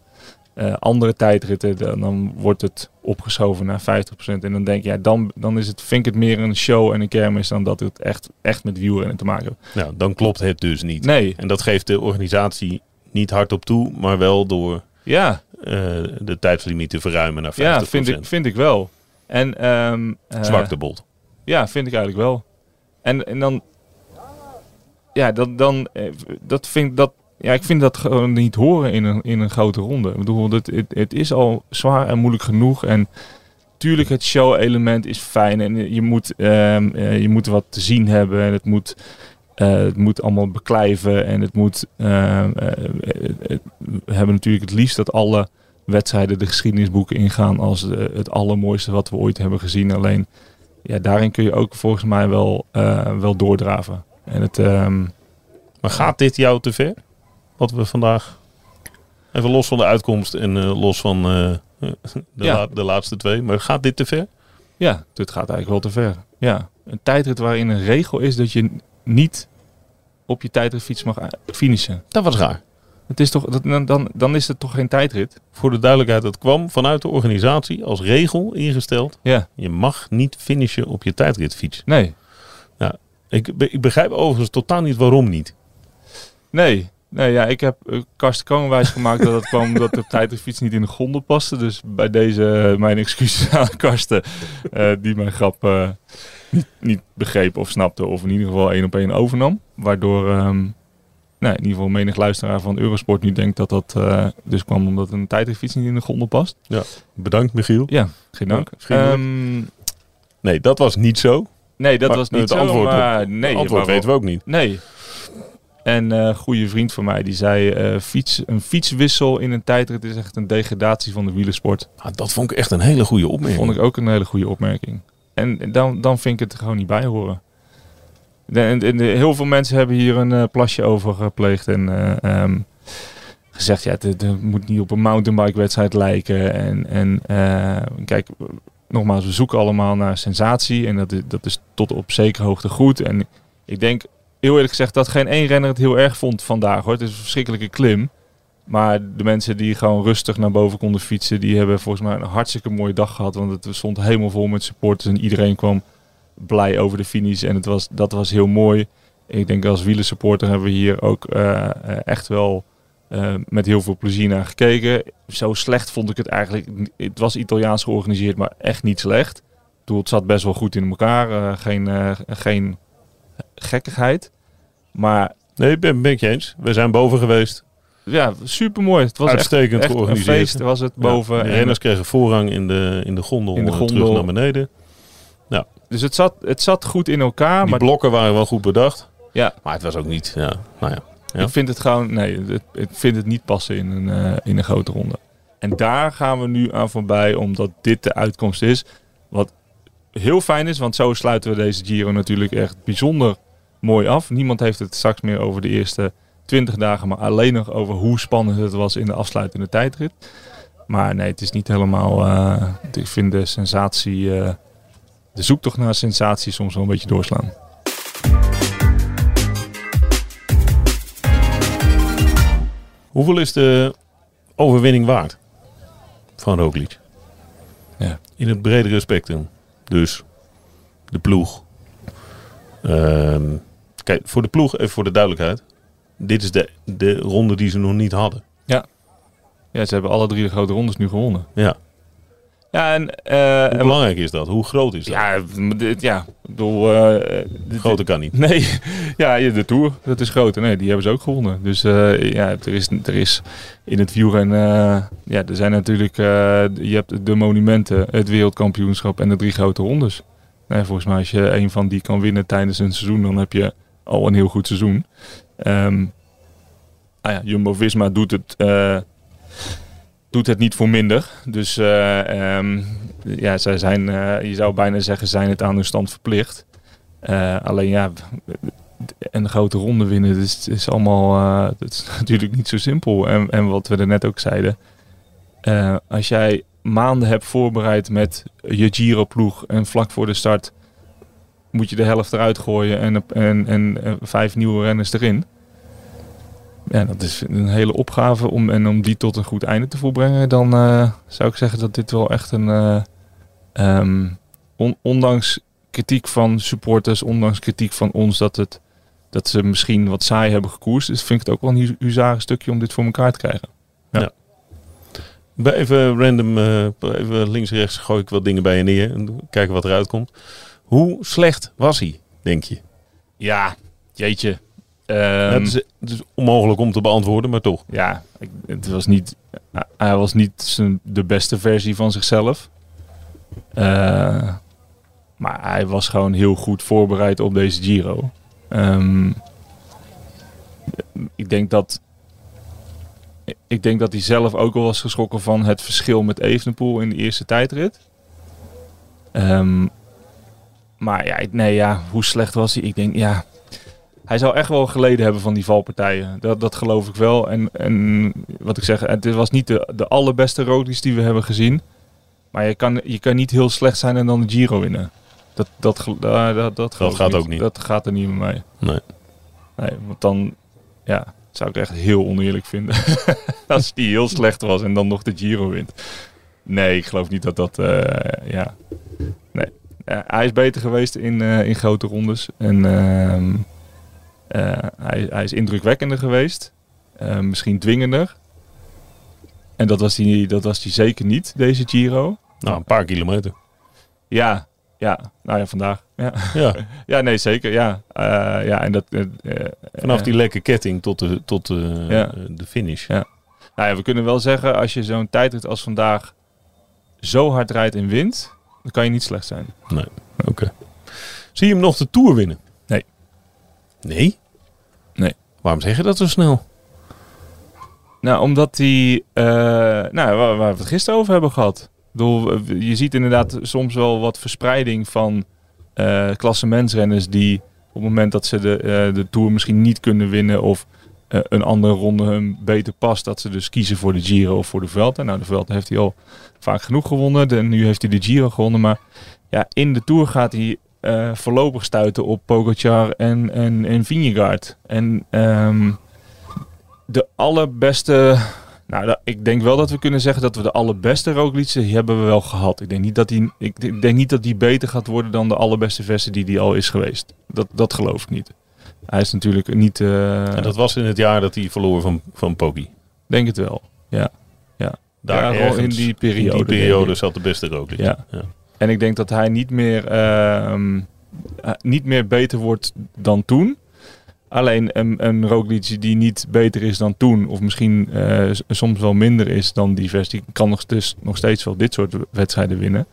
eh, andere tijdritten. Dan, dan wordt het opgeschoven naar 50%. En dan denk je, ja, dan, dan is het, vind ik het meer een show en een kermis dan dat het echt, echt met wielrennen te maken heeft. Nou, dan klopt het dus niet. Nee, En dat geeft de organisatie niet hardop toe, maar wel door ja, de tijdslimiet te verruimen naar 50%. ja vind, ik, vind ik wel. En, ehm eh, Zwaktebod. Ja, vind ik eigenlijk wel. En, en dan, ja, dat, dan, eh, dat vind dat, ja, ik vind dat gewoon niet horen in een, in een grote ronde. Ik bedoel, het, het, het is al zwaar en moeilijk genoeg. En tuurlijk, het show-element is fijn. En je moet, ehm, eh, je moet wat te zien hebben. En het moet, eh, het moet allemaal beklijven. En het moet, ehm, eh, eh, eh, we hebben natuurlijk het liefst dat alle wedstrijden de geschiedenisboeken ingaan als eh, het allermooiste wat we ooit hebben gezien. Alleen ja, daarin kun je ook volgens mij wel, eh, wel doordraven. En het, ehm, Maar gaat dit jou te ver? Wat we vandaag... Even los van de uitkomst en eh, los van eh, de, Ja. la- de laatste twee. Maar gaat dit te ver? ja, dit gaat eigenlijk wel te ver. Ja, een tijdrit waarin een regel is dat je niet op je tijdritfiets mag u- finishen. Dat was raar. Het is toch, dat, dan- dan, dan is het toch geen tijdrit? Voor de duidelijkheid, het kwam vanuit de organisatie als regel ingesteld. Ja, Je mag niet finishen op je tijdritfiets. nee, Ik, be- ik begrijp overigens totaal niet waarom niet. nee. Nee, ja, ik heb uh, Karsten Koonwijs gemaakt dat het kwam omdat de tijdritfiets niet in de gondel paste. Dus bij deze eh, mijn excuses aan Karsten, eh, die mijn grap eh, niet, niet begreep of snapte. Of in ieder geval één op één overnam. Waardoor ehm, nou, in ieder geval menig luisteraar van Eurosport nu denkt dat dat eh, dus kwam omdat een tijdritfiets niet in de gondel past. Bedankt Michiel. Ja, geen dank. Ja. Ehm, Nee, dat was niet zo. nee, dat Maar was niet het zo, antwoord, maar nee. het antwoord weten we ook niet. Nee. En een goede vriend van mij die zei: eh, fiets, een fietswissel in een tijdrit is echt een degradatie van de wielersport. Ah, dat vond ik echt een hele goede opmerking. Vond ik ook een hele goede opmerking. En dan, dan vind ik het er gewoon niet bij horen. Heel veel mensen hebben hier een eh, plasje over gepleegd en eh, ehm, gezegd: ja, het, moet niet op een mountainbike wedstrijd lijken. En, en eh, kijk, nogmaals, we zoeken allemaal naar sensatie en dat is, dat is tot op zekere hoogte goed. En ik denk heel eerlijk gezegd dat geen één renner het heel erg vond vandaag hoor. Het is een verschrikkelijke klim. Maar de mensen die gewoon rustig naar boven konden fietsen, die hebben volgens mij een hartstikke mooie dag gehad. Want het stond helemaal vol met supporters en iedereen kwam blij over de finish. En het was, dat was heel mooi. Ik denk als wielersupporter hebben we hier ook eh, eh, echt wel eh, met heel veel plezier naar gekeken. Zo slecht vond ik het eigenlijk. Het was Italiaans georganiseerd, maar echt niet slecht. Ik bedoel, het zat best wel goed in elkaar. geen, geen gekkigheid. Maar Nee, ik ben, ben ik je eens. We zijn boven geweest. ja, super mooi. Het was Uitstekend echt een georganiseerd. feest. Was het boven. Ja, de En- renners kregen voorrang in de, in de gondel, In de gondel. terug naar beneden. Dus het zat, het zat goed in elkaar. Die maar blokken waren wel goed bedacht. Ja. Maar het was ook niet... Ja, nou ja. Ja. Ik vind het gewoon, nee, het, ik vind het niet passen in een, eh, in een grote ronde. En daar gaan we nu aan voorbij, omdat dit de uitkomst is. Wat heel fijn is, want zo sluiten we deze Giro natuurlijk echt bijzonder mooi af. Niemand heeft het straks meer over de eerste 20 dagen, maar alleen nog over hoe spannend het was in de afsluitende tijdrit. Maar nee, het is niet helemaal. eh, ik vind de sensatie, eh, de zoektocht naar sensatie soms wel een beetje doorslaan. Hoeveel is de overwinning waard van Roglic? Ja. In het bredere spectrum. Dus de ploeg. Ehm, kijk, voor de ploeg, even voor de duidelijkheid. Dit is de, de ronde die ze nog niet hadden. Ja, ze hebben alle drie de grote rondes nu gewonnen. Ja. Ja, en, eh, Hoe belangrijk is dat? Hoe groot is dat? Ja, dit- ja, ik bedoel... eh, dit- Groter kan niet. Nee, ja, de Tour, dat is groot. Nee, die hebben ze ook gewonnen. Dus eh, ja, er is, er is in het wielrennen... ja, er zijn natuurlijk... je hebt de monumenten, het wereldkampioenschap en de drie grote rondes. Nee, volgens mij als je een van die kan winnen tijdens een seizoen... dan heb je al een heel goed seizoen. Ehm ah ja, Jumbo-Visma doet het... doet het niet voor minder. Dus eh, ehm, ja, zij zijn, eh, je zou bijna zeggen, zijn het aan hun stand verplicht. Eh, alleen ja, een grote ronde winnen, is, is allemaal is natuurlijk niet zo simpel. En, en wat we er net ook zeiden, als jij maanden hebt voorbereid met je Giro-ploeg en vlak voor de start moet je de helft eruit gooien en, en, en, vijf nieuwe renners erin. Ja, dat is een hele opgave om, en om die tot een goed einde te volbrengen. Dan eh, zou ik zeggen dat dit wel echt een... eh, ehm, on- ondanks kritiek van supporters, ondanks kritiek van ons dat, het, dat ze misschien wat saai hebben gekoerst. Dus vind ik het ook wel een huzaren stukje om dit voor elkaar te krijgen. Bij Even random, eh, even links-rechts gooi ik wat dingen bij je neer. En kijken wat eruit komt. Hoe slecht was hij, denk je? Ja, jeetje. Ja, Ehm, het, is, het is onmogelijk om te beantwoorden, maar toch. ja, ik- het was niet, hij was niet zijn, de beste versie van zichzelf. Eh, maar hij was gewoon heel goed voorbereid op deze Giro. Ehm, ik denk dat ik denk dat hij zelf ook al was geschrokken van het verschil met Evenepoel in de eerste tijdrit. Ehm, maar ja, nee, ja, hoe slecht was hij? Ik denk, ja, hij zou echt wel geleden hebben van die valpartijen. Dat, dat geloof ik wel. En, en wat ik zeg, het was niet de, de allerbeste Roglic die we hebben gezien. Maar je kan, je kan niet heel slecht zijn en dan de Giro winnen. Dat, dat, gel- dat, dat, dat, gaat ook niet. Dat gaat er niet met mij. Nee. Nee, want dan ja, zou ik echt heel oneerlijk vinden. Als die heel slecht was en dan nog de Giro wint. Nee, ik geloof niet dat dat... eh, ja. Nee. Hij is beter geweest in, eh, in grote rondes. En ehm, eh, hij, hij is indrukwekkender geweest. Eh, misschien dwingender. En dat was, die, dat was die zeker niet, deze Giro. Nou, een paar kilometer. Ja, ja. Nou ja, vandaag. Ja, Ja, ja nee, zeker. Ja, Eh, ja en dat... eh, eh, vanaf eh, die lekke ketting tot de, tot de, Ja. eh, de finish. Ja. Nou ja, we kunnen wel zeggen, als je zo'n tijdrit als vandaag zo hard rijdt en wint, dan kan je niet slecht zijn. Oké. Zie je hem nog de Tour winnen? Nee. Nee? Waarom zeg je dat zo snel? Nou, omdat die, eh, nou, waar, we het gisteren over hebben gehad. Ik bedoel, je ziet inderdaad soms wel wat verspreiding van eh klassementsrenners die op het moment dat ze de, eh, de Tour misschien niet kunnen winnen of een andere ronde hun beter past, dat ze dus kiezen voor de Giro of voor de Vuelta. Nou, de Vuelta heeft hij al vaak genoeg gewonnen. En nu heeft hij de Giro gewonnen. Maar ja, in de Tour gaat hij eh, voorlopig stuiten op Pogacar en, en, en Vingegaard. En ehm, de allerbeste... Nou, ik denk wel dat we kunnen zeggen dat we de allerbeste Roglic hebben we wel gehad. Ik denk niet dat die, ik, ik denk niet dat die beter gaat worden dan de allerbeste versie die die al is geweest. Dat, dat geloof ik niet. Hij is natuurlijk niet... eh, En dat was in het jaar dat hij verloor van, van Poggi. Denk het wel. Ja. Daar Ja, ergens in die periode, in die periode zat de beste Roglic. Ja. En ik denk dat hij niet meer, ehm, eh, niet meer beter wordt dan toen. Alleen een, een Roglic die niet beter is dan toen, of misschien eh, soms wel minder is dan die versie, kan nog, dus nog steeds wel dit soort wedstrijden winnen.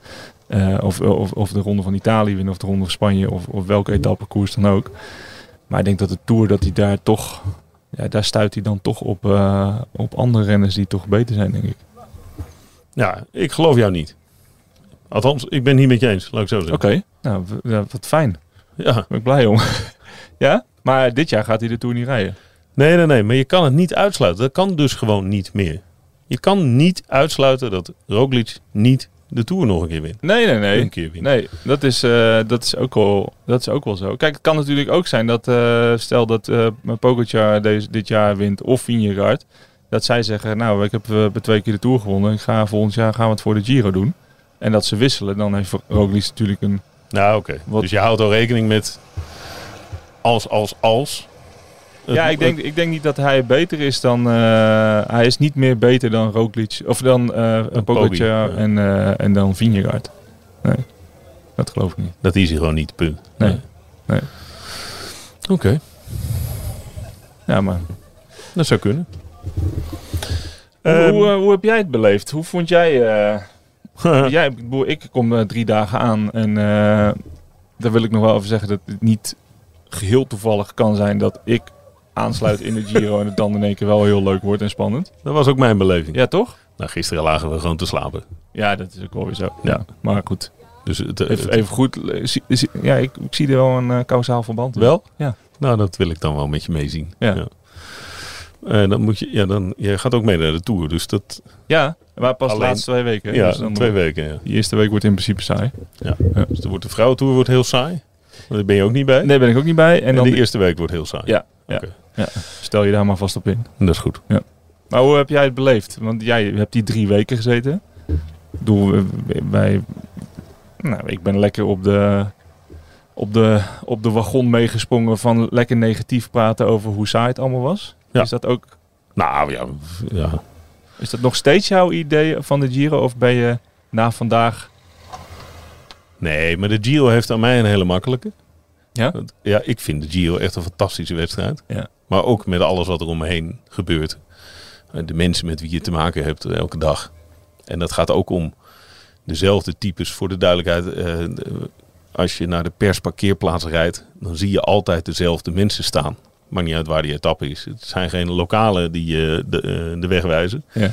Eh, of, of, of de Ronde van Italië winnen, of de Ronde van Spanje, of, of welke etappekoers dan ook. Maar ik denk dat de Tour, dat hij daar toch, ja, daar stuit hij dan toch op, op andere renners die toch beter zijn, denk ik. Ja, ik geloof jou niet. Althans, ik ben het niet met je eens, laat ik zo zeggen. Oké, nou, wat fijn. Ja. Daar ben ik blij om. ja? Maar dit jaar gaat hij de Tour niet rijden. Nee, nee, nee, maar je kan het niet uitsluiten. Dat kan dus gewoon niet meer. Je kan niet uitsluiten dat Roglic niet de Tour nog een keer wint. Nee, nee, Een nee. keer wint. Nee, dat is, eh, dat, is ook wel, dat is ook wel zo. Kijk, het kan natuurlijk ook zijn dat, eh, stel dat eh Pogacar deze, dit jaar wint of Vingegaard, dat zij zeggen, nou, ik heb eh, twee keer de Tour gewonnen, ik ga volgend jaar gaan we het voor de Giro doen. En dat ze wisselen, dan heeft Roglic natuurlijk een... Nou, oké. Dus je houdt al rekening met als, als, als. ja, ik denk, ik denk niet dat hij beter is dan... eh, hij is niet meer beter dan Roglic, of dan Dan Pogacar en, eh, en dan Vingegaard. Nee, dat geloof ik niet. Dat is hij gewoon niet, punt. Nee. Nee. Oké, Ja, maar dat zou kunnen. Hoe, Ehm, hoe, eh, hoe heb jij het beleefd? Hoe vond jij... jij ik, bedoel, ik kom eh, drie dagen aan en eh, daar wil ik nog wel even zeggen dat het niet geheel toevallig kan zijn dat ik aansluit in de Giro en het dan in één keer wel heel leuk wordt en spannend. dat was ook mijn beleving. Ja, toch? Nou, gisteren lagen we gewoon te slapen. Ja, dat is ook wel weer zo. Ja, maar goed. Dus het, Even, het- even goed. eh, ja, ik, ik zie er wel een uh, kausaal verband in. wel? Ja. Nou, dat wil ik dan wel met je meezien. Ja. Eh, dan moet je, ja, dan, je gaat ook mee naar de Tour. Dus dat, Ja, maar pas de laatste twee weken. hè? ja, Dus dan- twee weken. Ja. Die eerste week wordt in principe saai. Dus dan wordt de vrouwentour wordt heel saai. Daar ben je ook niet bij. Nee, ben ik ook niet bij. En en dan de eerste week wordt heel saai. Ja, ja. Oké. stel je daar maar vast op in. Dat is goed. Maar hoe heb jij het beleefd? Want jij hebt die drie weken gezeten. We- wij... Nou, ik ben lekker op de, op, de, op de wagon meegesprongen van lekker negatief praten over hoe saai het allemaal was. Ja. Is, dat ook, Nou ja, ja. is dat nog steeds jouw idee van de Giro? Of ben je na vandaag... Nee, maar de Giro heeft aan mij een hele makkelijke. Ja? Ja, ik vind de Giro echt een fantastische wedstrijd. Ja. Maar ook met alles wat er om me heen gebeurt. De mensen met wie je te maken hebt eh, elke dag. En dat gaat ook om dezelfde types. Voor de duidelijkheid, eh, als je naar de persparkeerplaats rijdt, dan zie je altijd dezelfde mensen staan. Maakt niet uit waar die etappe is. Het zijn geen lokalen die je de, eh, de weg wijzen. Ja.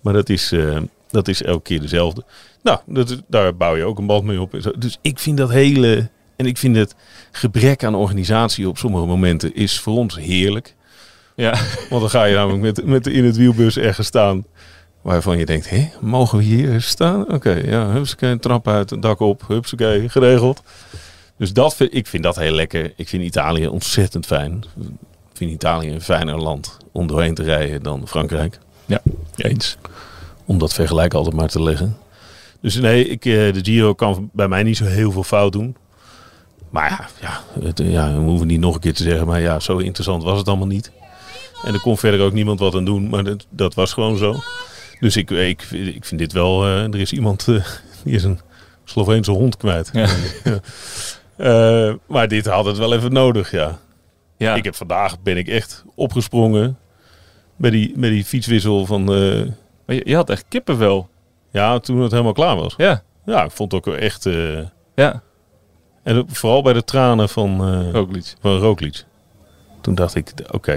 Maar dat is, eh, dat is elke keer dezelfde. Nou, dat, is- daar bouw je ook een band mee op. Dus ik vind dat hele... En ik vind het gebrek aan organisatie op sommige momenten is voor ons heerlijk. Ja. Want dan ga je namelijk met, met de in het wielbus ergens staan. Waarvan je denkt, hé, mogen we hier staan? Oké, ja, hupsakee, trap uit, dak op, hupsakee, geregeld. Dus dat vind, ik vind dat heel lekker. Ik vind Italië ontzettend fijn. Ik vind Italië een fijner land om doorheen te rijden dan Frankrijk. Eens. Om dat vergelijk altijd maar te leggen. Dus nee, ik, eh, de Giro kan bij mij niet zo heel veel fout doen. Maar ja, ja, het, eh, ja, we hoeven niet nog een keer te zeggen. Maar ja, zo interessant was het allemaal niet. En er kon verder ook niemand wat aan doen. Maar dat, dat was gewoon zo. Dus ik, ik, ik vind dit wel... eh, er is iemand eh, die is een Sloveense hond kwijt. Ja. Eh, maar dit had het wel even nodig, ja. Ja. Ik heb vandaag ben ik echt opgesprongen bij die, bij die fietswissel van... eh, Maar je, je had echt kippenvel. ja, toen het helemaal klaar was. Ja. Ja, ik vond het ook echt... eh, Ja. en vooral bij de tranen van, Roglic. van Roglic. Toen dacht ik, oké,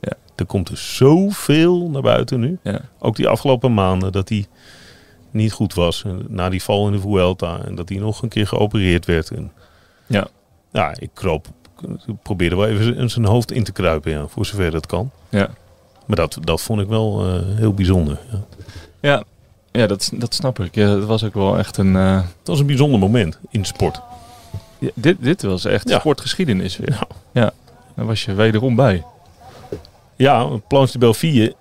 Ja. er komt dus zoveel naar buiten nu. Ja. Ook die afgelopen maanden dat hij niet goed was. Na die val in de Vuelta. En dat hij nog een keer geopereerd werd. En, Ja. ja, ik kroop, probeerde wel even zijn hoofd in te kruipen. Ja, voor zover dat kan. Ja. Maar dat, dat vond ik wel eh, heel bijzonder. Ja. Ja. Ja, dat, dat snap ik. Ja, dat was ook wel echt een... eh, Het was een bijzonder moment in sport. ja, dit, dit was echt Ja. sportgeschiedenis weer. Ja. Ja. Daar was je wederom bij. Ja, Planche de Belfie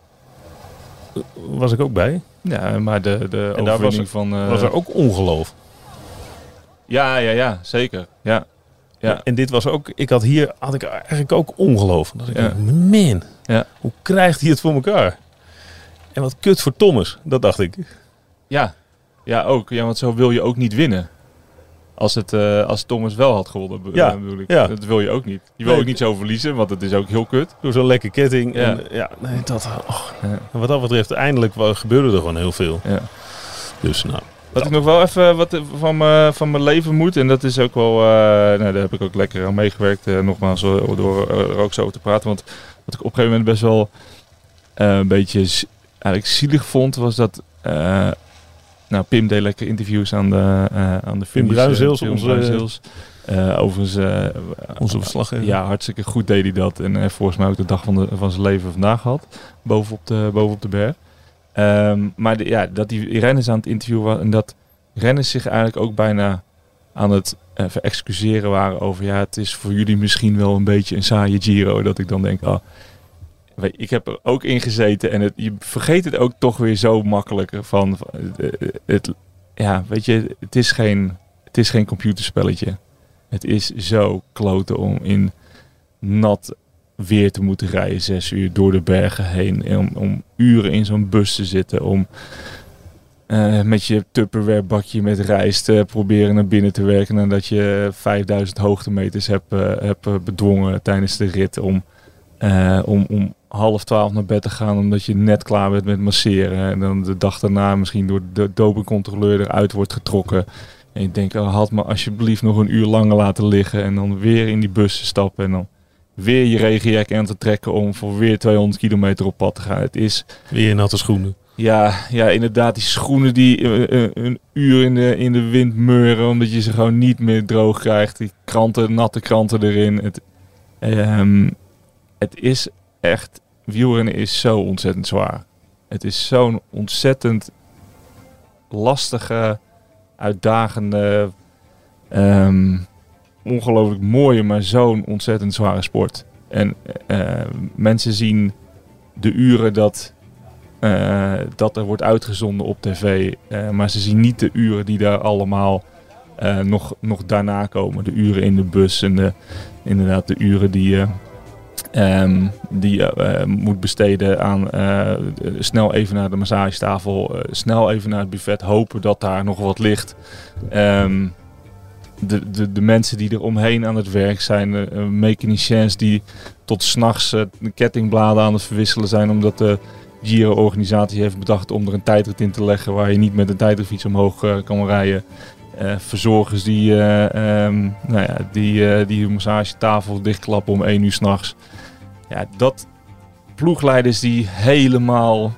was ik ook bij. Ja, maar de, de overwinning was van... eh, was er ook ongeloof. Ja, ja, ja. Zeker. Ja. Ja. En dit was ook, ik had hier had ik eigenlijk ook ongeloof. Dat ik Ja. dacht, man, Ja. hoe krijgt hij het voor elkaar? En wat kut voor Thomas, dat dacht ik. Ja. ja, ook. Ja, want zo wil je ook niet winnen. Als, het, eh, als Thomas wel had gewonnen, Ja, eh, bedoel ik. ja. Dat wil je ook niet. Je wil Nee. ook niet zo verliezen, want het is ook heel kut. Door zo'n lekker ketting. Ja. En, ja, nee, dat, oh. Ja. En wat dat betreft, eindelijk gebeurde er gewoon heel veel. Ja. Dus nou, Wat ik nog wel even wat van, me, van mijn leven moet, en dat is ook wel, eh, nou, daar heb ik ook lekker aan meegewerkt, eh, nogmaals, eh, door eh, er ook zo over te praten. Want wat ik op een gegeven moment best wel eh, een beetje eigenlijk zielig vond, was dat, eh, nou, Pim deed lekker interviews aan de, eh aan de filmpjes, Bruinzeels, Pim onze-. Eh, overigens, eh, onze verslaggever. ja, hartstikke goed deed hij dat. En hij volgens mij ook de dag van, de, van zijn leven vandaag gehad. Bovenop de, bovenop de berg. Ehm, maar ja, dat die renners aan het interviewen waren. En dat renners zich eigenlijk ook bijna aan het eh, verexcuseren waren over... Ja, het is voor jullie misschien wel een beetje een saaie Giro. Dat ik dan denk, ah, ik heb er ook in gezeten. En het, je vergeet het ook toch weer zo makkelijk. Van, van, eh, het, ja, weet je, het is geen, het is geen computerspelletje. Het is zo kloten om in nat weer te moeten rijden, zes uur door de bergen heen. En om, om uren in zo'n bus te zitten, om eh, met je Tupperware bakje met rijst eh, proberen naar binnen te werken. Nadat je 5000 hoogtemeters hebt, eh, hebt eh, bedwongen tijdens de rit. Om, om, om half twaalf naar bed te gaan omdat je net klaar bent met masseren. En dan de dag daarna misschien door de dopingcontroleur eruit wordt getrokken. En je denkt, oh, had me alsjeblieft nog een uur langer laten liggen. En dan weer in die bus te stappen. En dan weer je regenjack aan te trekken om voor weer 200 kilometer op pad te gaan. Het is, Weer natte schoenen. ja, ja inderdaad, die schoenen die eh, eh, een uur in de, in de wind meuren. Omdat je ze gewoon niet meer droog krijgt. Die kranten, natte kranten erin. Het, ehm, het is echt, wielrennen is zo ontzettend zwaar. Het is zo'n ontzettend lastige, uitdagende, ehm, ongelooflijk mooie, maar zo'n ontzettend zware sport. En eh, mensen zien de uren dat, eh, dat er wordt uitgezonden op tv, eh, maar ze zien niet de uren die daar allemaal nog, nog daarna komen. De uren in de bus en de, inderdaad de uren die je ehm, die moet besteden aan snel even naar de massagetafel, snel even naar het buffet, hopen dat daar nog wat ligt. Ehm, de, de, de mensen die er omheen aan het werk zijn, eh, eh, mechaniciens die tot s'nachts uh, de kettingbladen aan het verwisselen zijn omdat de Giro-organisatie heeft bedacht om er een tijdrit in te leggen waar je niet met een tijdritfiets omhoog kan rijden. Verzorgers die, eh, ehm, nou ja, die, die hun massagetafel dichtklappen om één uur s'nachts. Ja, dat ploegleiders die helemaal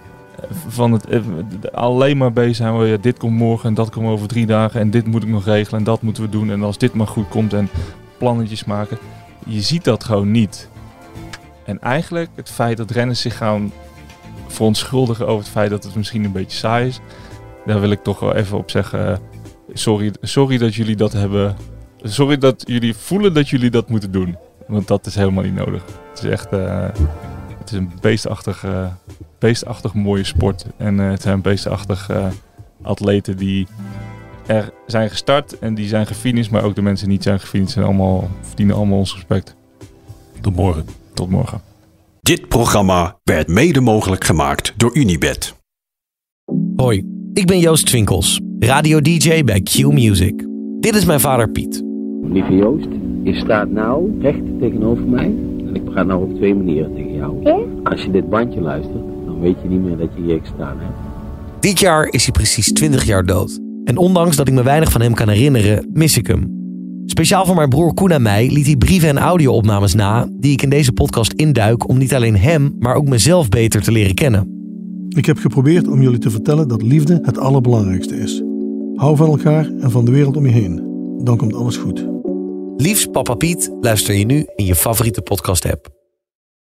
van het eh, alleen maar bezig zijn. wel, ja, dit komt morgen en dat komt over drie dagen en dit moet ik nog regelen en dat moeten we doen. En als dit maar goed komt en plannetjes maken. Je ziet dat gewoon niet. En eigenlijk het feit dat renners zich gaan verontschuldigen over het feit dat het misschien een beetje saai is. Daar wil ik toch wel even op zeggen. eh, Sorry, sorry dat jullie dat hebben. Sorry dat jullie voelen dat jullie dat moeten doen. Want dat is helemaal niet nodig. Het is echt. eh, het is een beestachtig, beestachtig mooie sport. En eh, het zijn beestachtig eh, atleten die er zijn gestart en die zijn gefinished. Maar ook de mensen die niet zijn gefinished zijn allemaal, verdienen allemaal ons respect. Tot morgen. Tot morgen. Dit programma werd mede mogelijk gemaakt door Unibed. Hoi, ik ben Joost Twinkels, radio-dj bij Q Music. Dit is mijn vader Piet. Lieve Joost, je staat nou recht tegenover mij. En ik praat nou op twee manieren tegen jou. Ja? Als je dit bandje luistert, weet je niet meer dat je hier gestaan hebt. Dit jaar is hij precies 20 jaar dood. En ondanks dat ik me weinig van hem kan herinneren, mis ik hem. Speciaal voor mijn broer Koen en mij liet hij brieven en audio-opnames na... die ik in deze podcast induik om niet alleen hem, maar ook mezelf beter te leren kennen. Ik heb geprobeerd om jullie te vertellen dat liefde het allerbelangrijkste is. Hou van elkaar en van de wereld om je heen. Dan komt alles goed. Liefst Papa Piet luister je nu in je favoriete podcast-app.